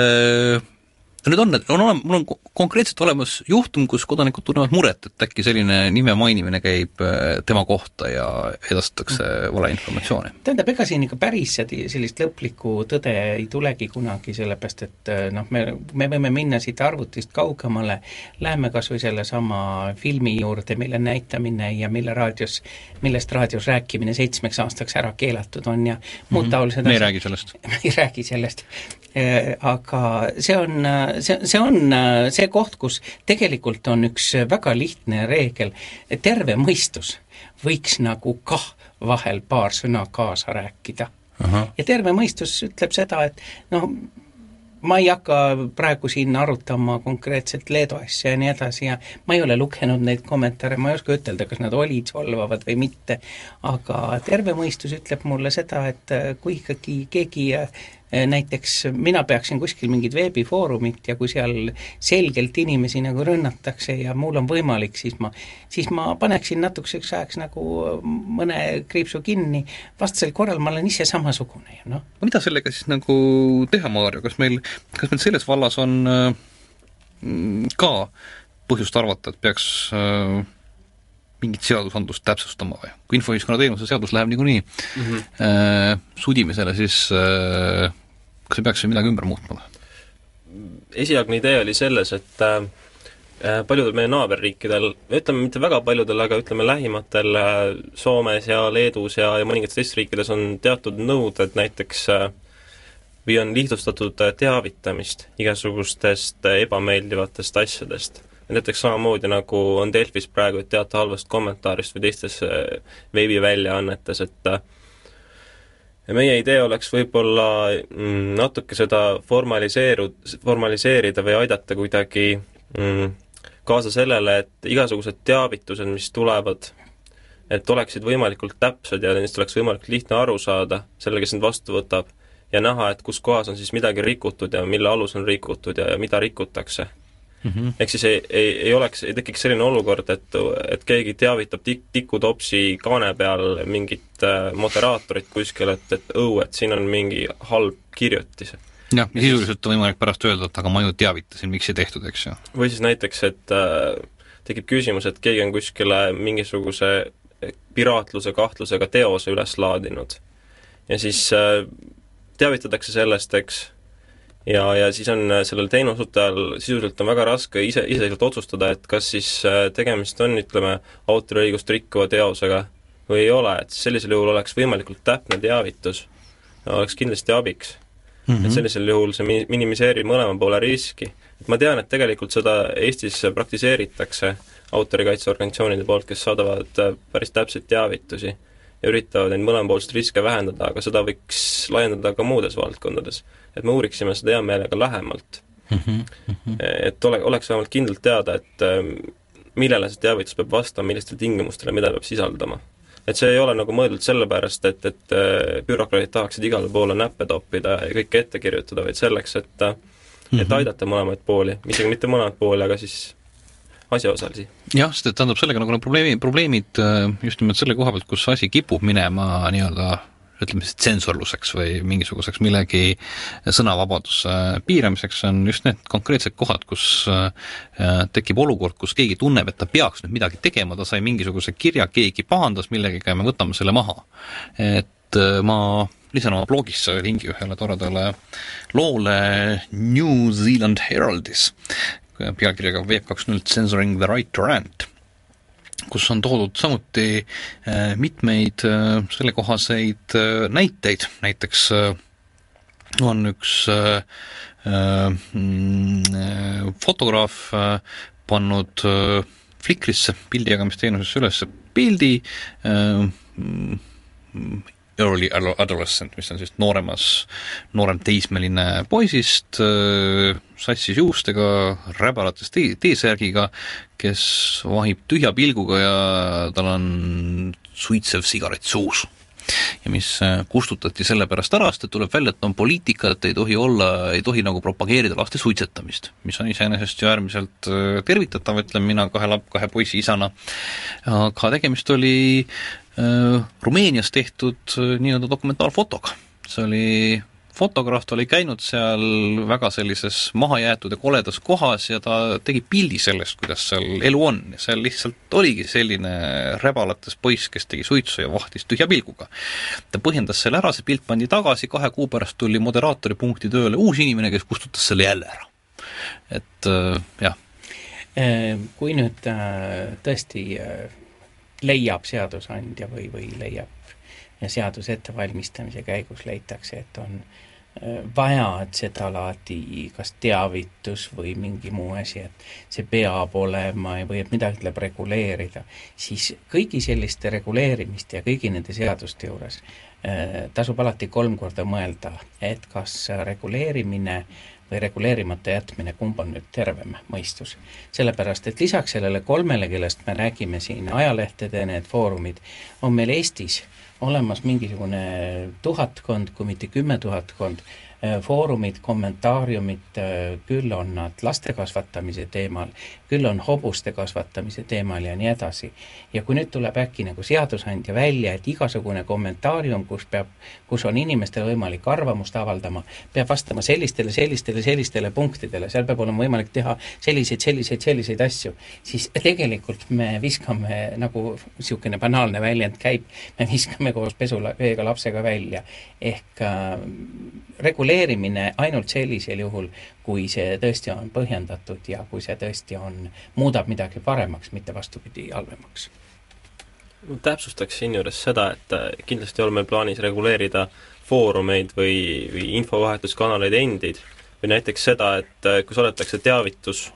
no nüüd on, on olema, mul on konkreetselt olemas juhtum, kus kodanikud tunnevad muret, et äkki selline nime mainimine käib äh, tema kohta ja edastatakse valeinformatsiooni. tähendab, ega siin ikka päris sellist lõplikku tõde ei tulegi kunagi, sellepärast et äh, noh, me, me võime minna siit arvutist kaugemale, läheme kas või sellesama filmi juurde, mille näitamine ja mille raadios, millest raadios rääkimine seitsmeks aastaks ära keelatud on ja muud mm -hmm. taolised [laughs] me ei räägi sellest me ei räägi sellest. Äh, aga see on see, see on see koht, kus tegelikult on üks väga lihtne reegel, terve mõistus võiks nagu kah vahel paar sõna kaasa rääkida. ja terve mõistus ütleb seda, et noh, ma ei hakka praegu siin arutama konkreetselt Leedu asja ja nii edasi ja ma ei ole lugenud neid kommentaare, ma ei oska ütelda, kas nad olid solvavad või mitte, aga terve mõistus ütleb mulle seda, et kui ikkagi keegi näiteks mina peaksin kuskil mingit veebifoorumit ja kui seal selgelt inimesi nagu rünnatakse ja mul on võimalik, siis ma, siis ma paneksin natukeseks ajaks nagu mõne kriipsu kinni, vastasel korral ma olen ise samasugune ju noh. mida sellega siis nagu teha, Maarjo, kas meil, kas meil selles vallas on äh, ka põhjust arvata, et peaks äh, mingit seadusandlust täpsustama või? kui infoühiskonna teenuse seadus läheb niikuinii mm -hmm. äh, sudimisele, siis äh, kas me peaksime midagi ümber muutma või? esialgne idee oli selles, et äh, paljudel meie naaberriikidel, ütleme mitte väga paljudel, aga ütleme lähimatel äh, Soomes ja Leedus ja, ja mõningates teistes riikides on teatud nõuded näiteks äh, või on lihtsustatud äh, teavitamist igasugustest äh, ebameeldivatest asjadest näiteks samamoodi, nagu on Delfis praegu, et teate halvast kommentaarist või teistes äh, veebiväljaannetes, et ja meie idee oleks võib-olla mm, natuke seda formaliseeru-, formaliseerida või aidata kuidagi mm, kaasa sellele, et igasugused teavitused, mis tulevad, et oleksid võimalikult täpsed ja neist oleks võimalikult lihtne aru saada sellele, kes neid vastu võtab, ja näha, et kus kohas on siis midagi rikutud ja mille alusel on rikutud ja, ja mida rikutakse mm -hmm. ehk siis ei, ei, ei oleks, ei tekiks selline olukord, et, et keegi teavitab tik-, tikutopsi kaane peal mingit äh, moderaatorit kuskil, et, et õu, et siin on mingi halb kirjutis. jah, ja sisuliselt on võimalik pärast öelda, et aga ma ju teavitasin, miks ei tehtud, eks ju. või siis näiteks, et äh, tekib küsimus, et keegi on kuskile mingisuguse piraatluse kahtlusega teose üles laadinud. ja siis äh, teavitatakse sellest, eks, ja, ja siis on sellel teenuseosutajal sisuliselt on väga raske ise, iseseisvalt otsustada, et kas siis tegemist on, ütleme, autoriõigust rikkuva teosega või ei ole, et sellisel juhul oleks võimalikult täpne teavitus, oleks kindlasti abiks mm. -hmm. et sellisel juhul see mi-, minimiseerib mõlema poole riski. et ma tean, et tegelikult seda Eestis praktiseeritakse autorikaitseorganisatsioonide poolt, kes saadavad äh, päris täpseid teavitusi ja üritavad neid mõlemapoolseid riske vähendada, aga seda võiks laiendada ka muudes valdkondades. et me uuriksime seda hea meelega lähemalt mm. -hmm. et ole, oleks vähemalt kindlalt teada, et äh, millele see teavitus peab vastama, millistele tingimustele, mida peab sisaldama et see ei ole nagu mõeldud sellepärast, et, et äh, bürokraadid tahaksid igale poole näppe toppida ja kõike ette kirjutada, vaid selleks, et mm -hmm. et mhm. aidata mõlemaid pooli, isegi mitte mõlemaid pooli, aga siis asjaosalisi. jah, sest et tähendab sellega nagu need probleemi, probleemid äh, just nimelt selle koha pealt, kus asi kipub minema nii-öelda ütleme siis tsensorluseks või mingisuguseks millegi sõnavabaduse piiramiseks, on just need konkreetsed kohad, kus äh, tekib olukord, kus keegi tunneb, et ta peaks nüüd midagi tegema, ta sai mingisuguse kirja, keegi pahandas millegagi ja me võtame selle maha. et äh, ma lisan oma blogis lingi ühele toredale loole New Zealand Heraldis pealkirjaga Web kaks null Censoring the right to rant kus on toodud samuti äh, mitmeid äh, sellekohaseid äh, näiteid, näiteks on üks mm, fotograaf pannud Flickrisse pildijagamisteenusesse üles pildi mm, early adolescent, mis on siis nooremas, noorem teismeline poisist, sassis juustega, räbalates tee, T-särgiga, kes vahib tühja pilguga ja tal on suitsev sigaret suus ja mis kustutati sellepärast ära, sest et tuleb välja, et on poliitika, et ei tohi olla, ei tohi nagu propageerida laste suitsetamist, mis on iseenesest ju äärmiselt tervitatav, ütlen mina kahe lap-, kahe poisi isana, aga tegemist oli Äh, Rumeenias tehtud äh, nii-öelda dokumentaalfotoga. see oli, fotograaf oli käinud seal väga sellises mahajäetud ja koledas kohas ja ta tegi pildi sellest, kuidas seal elu on seal lihtsalt oligi selline räbalates poiss, kes tegi suitsu ja vahtis tühja pilguga. ta põhjendas selle ära, see pilt pandi tagasi, kahe kuu pärast tuli moderaatori punkti tööle uus inimene, kes kustutas selle jälle ära. et äh, jah. Kui nüüd tõesti leiab seadusandja või, või leiab seaduse ettevalmistamise käigus leitakse, et on äh, vaja, et sedalaadi kas teavitus või mingi muu asi, et see peab olema või et midagi tuleb reguleerida, siis kõigi selliste reguleerimiste ja kõigi nende seaduste juures äh, tasub alati kolm korda mõelda, et kas reguleerimine või reguleerimata jätmine, kumb on nüüd tervem mõistus. sellepärast, et lisaks sellele kolmele, kellest me räägime siin, ajalehtede need foorumid, on meil Eestis olemas mingisugune tuhatkond, kui mitte kümme tuhatkond foorumid, kommentaariumid, äh, küll on nad laste kasvatamise teemal, küll on hobuste kasvatamise teemal ja nii edasi. ja kui nüüd tuleb äkki nagu seadusandja välja, et igasugune kommentaarium, kus peab, kus on inimestel võimalik arvamust avaldama, peab vastama sellistele, sellistele, sellistele punktidele, seal peab olema võimalik teha selliseid, selliseid, selliseid asju, siis tegelikult me viskame, nagu niisugune banaalne väljend käib, me viskame koos pesuveega lapsega välja. ehk äh, reguleerimine ainult sellisel juhul, kui see tõesti on põhjendatud ja kui see tõesti on, muudab midagi paremaks, mitte vastupidi, halvemaks. täpsustaks siinjuures seda, et äh, kindlasti ei ole meil plaanis reguleerida foorumeid või, või infovahetuskanaleid endid või näiteks seda, et äh, kui saadetakse teavitus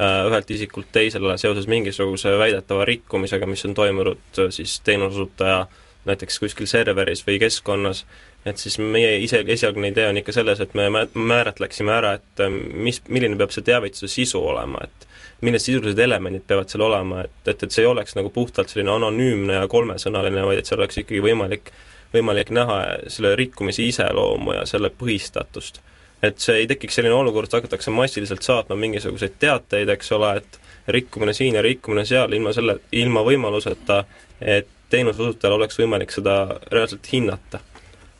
äh, ühelt isikult teisele seoses mingisuguse väidetava rikkumisega, mis on toimunud siis teenuseosutaja näiteks kuskil serveris või keskkonnas, et siis meie ise, esialgne idee on ikka selles, et me määratleksime ära, et ähm, mis, milline peab see teavituse sisu olema, et millised sisulised elemendid peavad seal olema, et, et, et see ei oleks nagu puhtalt selline anonüümne ja kolmesõnaline, vaid et seal oleks ikkagi võimalik, võimalik näha selle rikkumise iseloomu ja selle põhistatust. et see ei tekiks selline olukord, et hakatakse massiliselt saatma mingisuguseid teateid, eks ole, et rikkumine siin ja rikkumine seal, ilma selle, ilma võimaluseta, et teenuseosutajal oleks võimalik seda reaalselt hinnata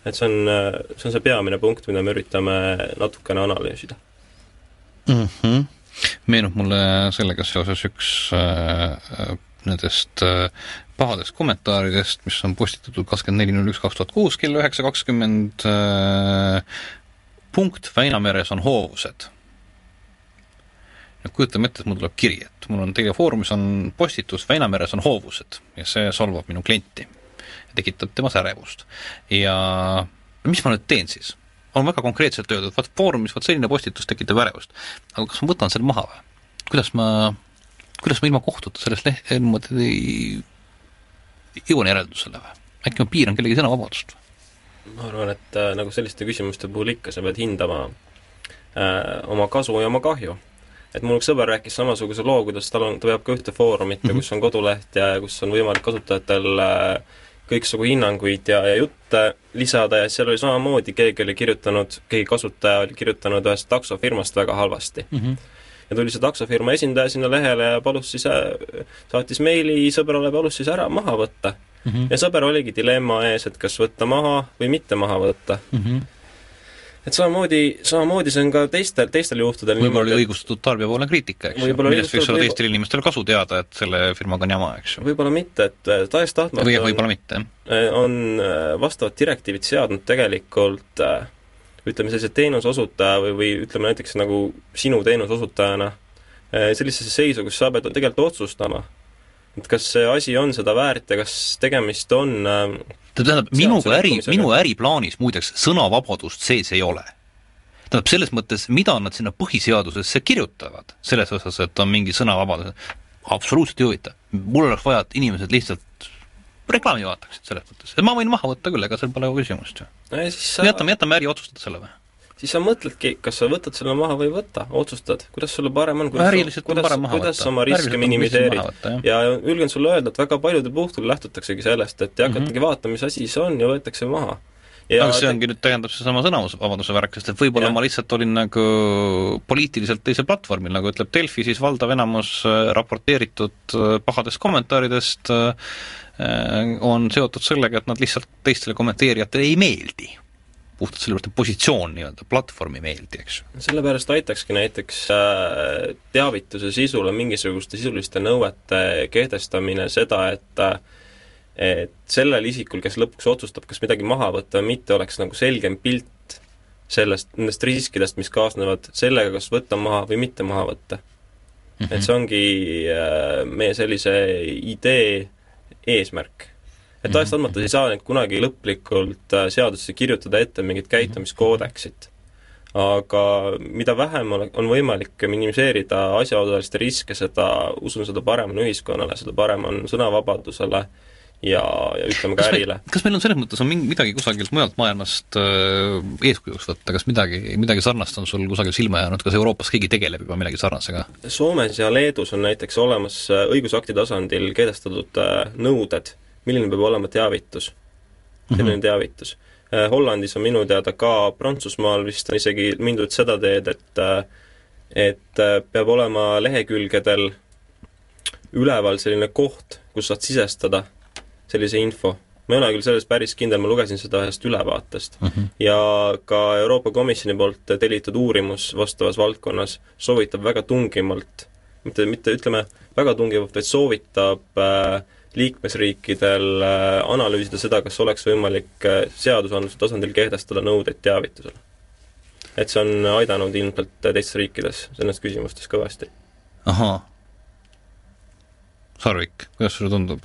et see on, see on see peamine punkt, mida me üritame natukene analüüsida mm. -hmm. meenub mulle sellega seoses üks äh, nendest äh, pahadest kommentaaridest, mis on postitatud kakskümmend neli null üks kaks tuhat kuus kell üheksa kakskümmend, äh, punkt Väinameres on hoovused. nüüd kujutame ette, et mul tuleb kiri, et mul on teie foorumis on postitus Väinameres on hoovused ja see solvab minu klienti ja tekitab temas ärevust. ja mis ma nüüd teen siis? on väga konkreetselt öeldud, vaat foorumis vot selline postitus tekitab ärevust. aga kas ma võtan selle maha või? kuidas ma, kuidas ma ilma kohtuta sellest leht-, niimoodi jõuan järeldusele või? äkki ma piiran kellegi sõnavabadust? ma arvan, et äh, nagu selliste küsimuste puhul ikka, sa pead hindama äh, oma kasu ja oma kahju. et mul üks sõber rääkis samasuguse loo, kuidas tal on, ta peab ka ühte foorumit mm, -hmm. kus on koduleht ja kus on võimalik kasutajatel äh, kõiksugu hinnanguid ja, ja jutte lisada ja seal oli samamoodi, keegi oli kirjutanud, keegi kasutaja oli kirjutanud ühest taksofirmast väga halvasti mm. -hmm ja tuli see taksofirma esindaja sinna lehele ja palus siis, äh, saatis meili sõbrale, palus siis ära maha võtta mm. -hmm. ja sõber oligi dilemma ees, et kas võtta maha või mitte maha võtta mm. -hmm et samamoodi, samamoodi see on ka teistel, teistel juhtudel võib-olla oli õigustatud tarbijapoolne kriitika, eks ju, millest võiks olla teistel inimestel kasu teada, et selle firmaga on jama, eks ju. võib-olla mitte, et äh, tahes-tahtmata või võib-olla mitte, jah. Äh, on vastavad direktiivid seadnud tegelikult äh, ütleme, sellise teenuse osutaja või, või ütleme näiteks nagu sinu teenuse osutajana eh, sellisesse seisu, kus sa pead tegelikult otsustama, et kas see asi on seda väärt ja kas tegemist on äh, tähendab, minuga äri, minu äriplaanis muideks sõnavabadust sees ei ole. tähendab, selles mõttes, mida nad sinna põhiseadusesse kirjutavad, selles osas, et on mingi sõnavabadus, absoluutselt ei huvita. mul oleks vaja, et inimesed lihtsalt reklaami vaataksid selles mõttes, et ma võin maha võtta küll, ega seal pole küsimust ju jätame, jätame äri otsustada selle või? Siis sa mõtledki, kas sa võtad selle maha või ei võta, otsustad, kuidas sulle parem on, kuidas, kuidas, kuidas sa oma riske minimeerid. ja julgen sulle öelda, et väga paljudel puhtul lähtutaksegi sellest, et ei hakatagi mm -hmm. vaatama, mis asi see on ja võetakse maha ja aga see ongi nüüd, tähendab seesama sõnavabaduse värk, sest et võib-olla ma lihtsalt olin nagu poliitiliselt teisel platvormil, nagu ütleb Delfi, siis valdav enamus äh, raporteeritud äh, pahadest kommentaaridest Äh, on seotud sellega, et nad lihtsalt teistele kommenteerijatele ei meeldi. Puhtalt sellepärast, et positsioon nii-öelda, platvorm ei meeldi, eks ju. sellepärast aitakski näiteks äh, teavituse sisule mingisuguste sisuliste nõuete kehtestamine seda, et et sellel isikul, kes lõpuks otsustab, kas midagi maha võtta või mitte, oleks nagu selgem pilt sellest, nendest riskidest, mis kaasnevad sellega, kas võtta maha või mitte maha võtta mm. -hmm. et see ongi äh, meie sellise idee eesmärk. Et tahes-tahtmata ei saa kunagi lõplikult äh, seadusesse kirjutada ette mingit käitumiskoodeksit. aga mida vähem on, on võimalik minimiseerida asjaosaliste riske, seda, usun, seda parem on ühiskonnale, seda parem on sõnavabadusele ja, ja ütleme ka ärile. kas meil on selles mõttes, on mingi, midagi kusagilt mujalt maailmast äh, eeskujuks võtta, kas midagi, midagi sarnast on sul kusagil silma jäänud, kas Euroopas keegi tegeleb juba millegi sarnasega? Soomes ja Leedus on näiteks olemas äh, õigusakti tasandil kehtestatud äh, nõuded, milline peab olema teavitus, selline mm -hmm. teavitus äh,. Hollandis on minu teada ka, Prantsusmaal vist on isegi mindud seda teed, et äh, et äh, peab olema lehekülgedel üleval selline koht, kus saad sisestada sellise info. ma ei ole küll selles päris kindel, ma lugesin seda ühest ülevaatest mm. -hmm. ja ka Euroopa Komisjoni poolt tellitud uurimus vastavas valdkonnas soovitab väga tungivalt, mitte, mitte ütleme väga tungivalt, vaid soovitab äh, liikmesriikidel äh, analüüsida seda, kas oleks võimalik äh, seadusandluse tasandil kehtestada nõudeid teavitusele. et see on aidanud ilmselt teistes riikides selles küsimustes kõvasti. ahaa. Sarvik, kuidas sulle tundub?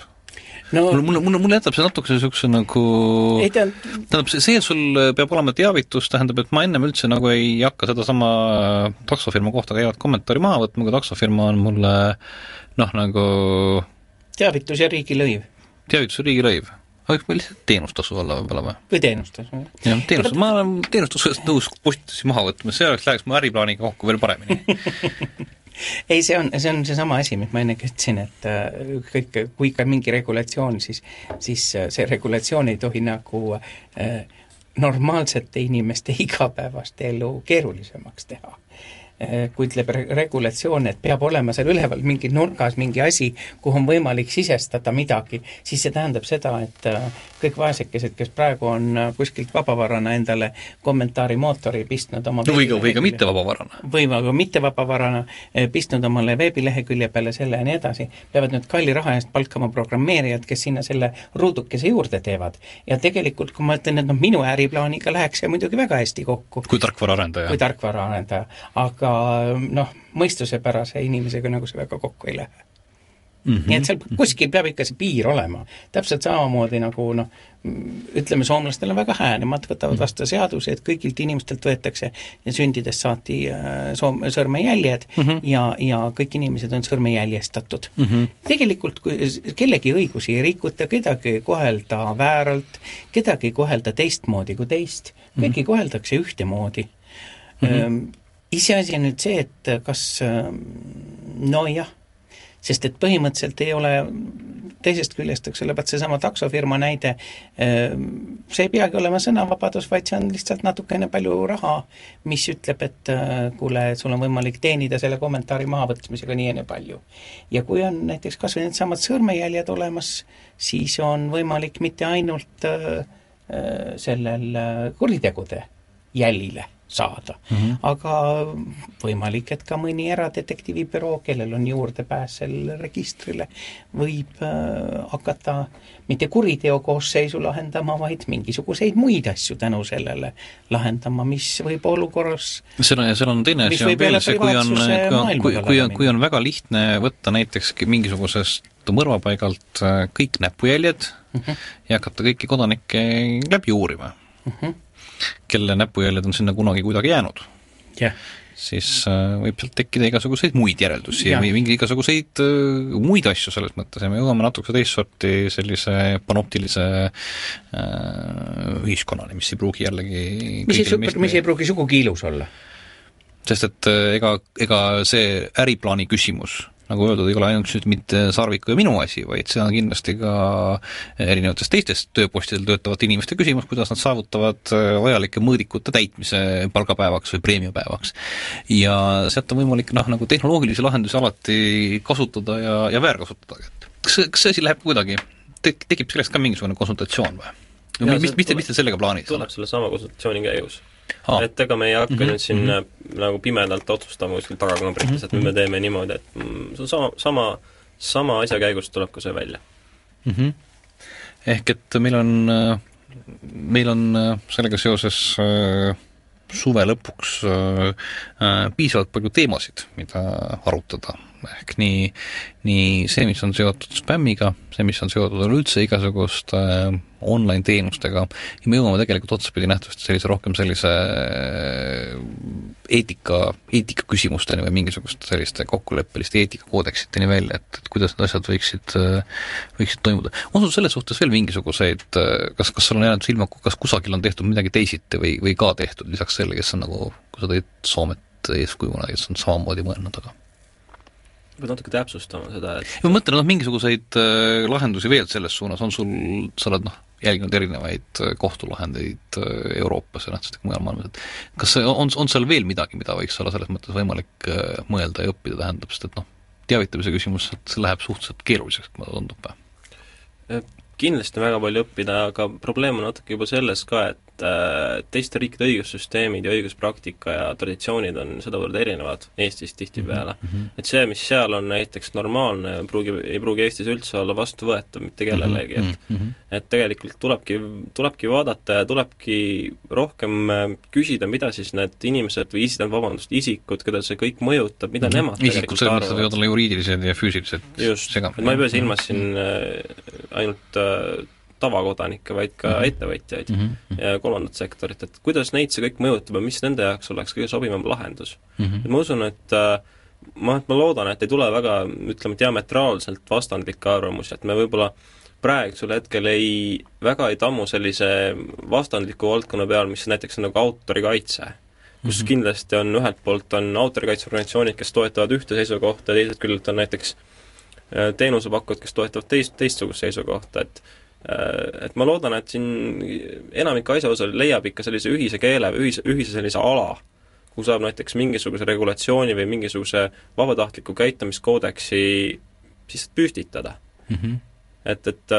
no mulle, mulle, mulle, mulle jätab see natukese niisuguse nagu ei ta tähendab, see, see, et sul peab olema teavitus, tähendab, et ma ennem üldse nagu ei hakka sedasama taksofirma kohta käivat kommentaari maha võtma, kui taksofirma on mulle noh, nagu teavitus ja riigilõiv. teavitus ja riigilõiv võiks meil lihtsalt teenustasu olla võib-olla või? või teenustasu, jah. jah, teenustus, ma olen teenustusest nõus postitusi maha võtma, see oleks, läheks mu äriplaaniga kokku veel paremini [laughs] ei, see on, see on seesama asi, mis ma ennegi ütlesin, et kõik, äh, kui ikka mingi regulatsioon, siis, siis äh, see regulatsioon ei tohi nagu äh, normaalsete inimeste [laughs] igapäevast elu keerulisemaks teha. Eh, kui ütleb re regulatsioon, et peab olema seal üleval mingi nurgas mingi asi, kuhu on võimalik sisestada midagi, siis see tähendab seda, et eh, kõik vaesekesed, kes praegu on eh, kuskilt vabavarana endale kommentaarimootori pistnud oma no või ka, või ka mitte vabavarana. või ka mitte vabavarana pistnud omale veebilehekülje peale selle ja nii edasi, peavad nüüd kalli raha eest palkama programmeerijad, kes sinna selle ruudukese juurde teevad. ja tegelikult, kui ma ütlen, et noh, minu äriplaaniga läheks see muidugi väga hästi kokku. kui tarkvaraarendaja. kui tarkvaraarendaja, aga noh, mõistusepärase inimesega nagu see väga kokku ei lähe Mm -hmm. nii et seal kuskil peab ikka see piir olema. täpselt samamoodi nagu noh, ütleme, soomlastel on väga hää, nemad võtavad mhm. vastu seaduse, et kõigilt inimestelt võetakse sündidest saati äh, soom-, sõrmejäljed mm -hmm. ja, ja kõik inimesed on sõrmejäljestatud mm. -hmm. tegelikult kui kellegi õigusi ei rikuta, kedagi ei kohelda vääralt, kedagi ei kohelda teistmoodi kui teist, kõiki mm -hmm. koheldakse ühtemoodi mm. -hmm. Iseasi on nüüd see, et kas nojah, sest et põhimõtteliselt ei ole teisest küljest, eks ole, vaat seesama taksofirma näide, ehm, see ei peagi olema sõnavabadus, vaid see on lihtsalt natukene palju raha, mis ütleb, et äh, kuule, sul on võimalik teenida selle kommentaari mahavõtmisega nii ja nii palju. ja kui on näiteks kas või needsamad sõrmejäljed olemas, siis on võimalik mitte ainult äh, äh sellel äh, kuritegude jälile saada mm. -hmm. aga võimalik, et ka mõni eradetektiivibüroo, kellel on juurdepääs sellele registrile, võib äh, hakata mitte kuriteokoosseisu lahendama, vaid mingisuguseid muid asju tänu sellele lahendama, mis võib olukorras seal on, seal on teine asi on veel see, kui on, kui, kui on, kui on väga lihtne võtta näiteks mingisugusest mõrvapaigalt äh, kõik näpujäljed mm -hmm. ja hakata kõiki kodanikke läbi uurima mm. -hmm kelle näpujäljed on sinna kunagi kuidagi jäänud yeah., siis äh, võib sealt tekkida igasuguseid muid järeldusi yeah. või mingi igasuguseid äh, muid asju selles mõttes ja me jõuame natuke teist sorti sellise panoptilise äh, ühiskonnani, mis ei pruugi jällegi mis ei, mis ei pruugi sugugi ilus olla? sest et äh, ega, ega see äriplaani küsimus nagu öeldud, ei ole ainult nüüd mitte Sarviku ja minu asi, vaid see on kindlasti ka erinevates teistes tööpostidel töötavate inimeste küsimus, kuidas nad saavutavad äh, vajalike mõõdikute täitmise palgapäevaks või preemiapäevaks. ja sealt on võimalik noh, nagu tehnoloogilisi lahendusi alati kasutada ja, ja väärkasutada, kas, kas see asi läheb kuidagi, tek-, tekib sellest ka mingisugune konsultatsioon või? mis, mis te, mis te sellega plaanite? tuleb sellesama konsultatsiooni käigus ah.. et ega me ei hakka mm -hmm. nüüd siin mm -hmm. nagu pimedalt otsustama kuskil tagakambrites, et nüüd me mhm. teeme niimoodi, et mm, see on sama, sama, sama asja käigus tuleb ka see välja mm. -hmm. ehk et meil on, meil on sellega seoses äh, suve lõpuks äh, äh, piisavalt palju teemasid, mida arutada, ehk nii, nii see, mis on seotud spämmiga, see, mis on seotud üleüldse igasuguste äh, online-teenustega ja me jõuame tegelikult otsapidi nähtavasti sellise rohkem sellise eetika, eetikaküsimusteni või mingisuguste selliste kokkuleppeliste eetikakoodeksiteni välja, et, et kuidas need asjad võiksid, võiksid toimuda. on sul selles suhtes veel mingisuguseid, kas, kas sul on jäänud silma, kas kusagil on tehtud midagi teisiti või, või ka tehtud lisaks sellele, kes on nagu, kui sa tõid Soomet eeskujuna, kes on samamoodi mõelnud, aga pead natuke täpsustama seda, et ma mõtlen, noh, mingisuguseid äh, lahendusi veel selles suunas, on sul, sa oled noh, jälginud erinevaid äh, kohtulahendeid äh, Euroopas ja nähtavasti ka mujal maailmas, et kas on, on seal veel midagi, mida võiks olla selles mõttes võimalik mõelda ja õppida, tähendab, sest et noh, teavitamise küsimus, et see läheb suhteliselt keeruliseks, mulle tundub kindlasti on väga palju õppida, aga probleem on natuke juba selles ka, et et äh, teiste riikide õigussüsteemid ja õiguspraktika ja traditsioonid on sedavõrd erinevad Eestist tihtipeale mm. -hmm. et see, mis seal on näiteks normaalne, pruugi, ei pruugi Eestis üldse olla vastuvõetav mitte kellelegi, et mm -hmm. et tegelikult tulebki, tulebki vaadata ja tulebki rohkem äh, küsida, mida siis need inimesed või isi-, vabandust, isikud, keda see kõik mõjutab, mida mm -hmm. nemad isikud selles mõttes, et võivad olla juriidilised ja füüsilised just, et ma ei pea silmas siin äh, ainult tavakodanikke, vaid ka mm -hmm. ettevõtjaid mm -hmm. ja kolmandat sektorit, et kuidas neid see kõik mõjutab ja mis nende jaoks oleks kõige sobivam lahendus mm. -hmm. et ma usun, et äh, ma, ma loodan, et ei tule väga, ütleme, diametraalselt vastandlikke arvamusi, et me võib-olla praegusel hetkel ei, väga ei tammu sellise vastandliku valdkonna peal, mis näiteks on nagu autorikaitse, kus mm -hmm. kindlasti on ühelt poolt on autorikaitseorganisatsioonid, kes toetavad ühte seisukohta ja teiselt küljelt on näiteks äh, teenusepakkujad, kes toetavad teist, teistsugust seisukohta, et et ma loodan, et siin enamik asjaosalisi leiab ikka sellise ühise keele või ühise, ühise sellise ala, kuhu saab näiteks mingisuguse regulatsiooni või mingisuguse vabatahtliku käitumiskoodeksi siis püstitada mm. -hmm. et, et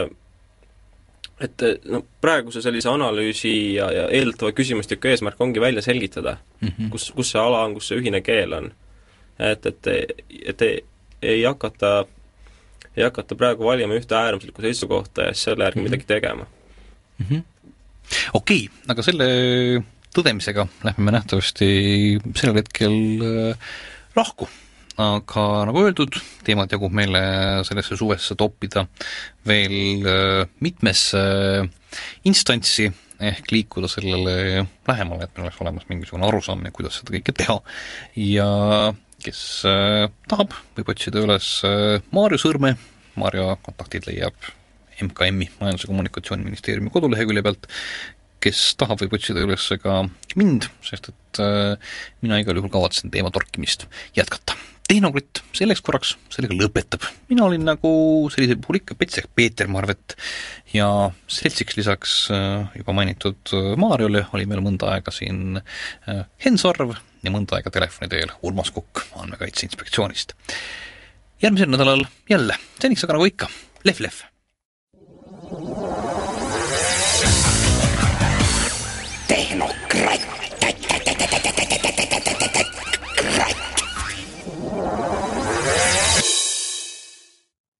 et no praeguse sellise analüüsi ja, ja eeldatava küsimustiku eesmärk ongi välja selgitada mm, -hmm. kus, kus see ala on, kus see ühine keel on. et, et, et ei, ei hakata, ei hakata praegu valima ühte äärmuslikku seisukohta ja siis selle järgi mm -hmm. midagi tegema mm. -hmm. okei okay,, aga selle tõdemisega lähme me nähtavasti sellel hetkel äh, lahku aga nagu öeldud, teemat jagub meile sellesse suvesse toppida veel äh, mitmesse instantsi, ehk liikuda sellele lähemale, et meil oleks olemas mingisugune arusaamine, kuidas seda kõike teha. ja kes äh, tahab, võib otsida üles äh, Maarjo Sõrme, Maarjo kontaktid leiab MKM-i, Majandus- ja Kommunikatsiooniministeeriumi kodulehekülje pealt, kes tahab, võib otsida üles ka mind, sest et mina igal juhul kavatsen teema torkimist jätkata tehnokritt selleks korraks sellega lõpetab. mina olin nagu sellisel puhul ikka Petsek Peeter Marvet ja seltsiks lisaks äh, juba mainitud äh, Maarjole oli meil mõnda aega siin äh, Henn Sarv ja mõnda aega telefoni teel Urmas Kukk Andmekaitse Inspektsioonist. järgmisel nädalal jälle, seniks aga nagu ikka, lehv-lehv! tehnokratt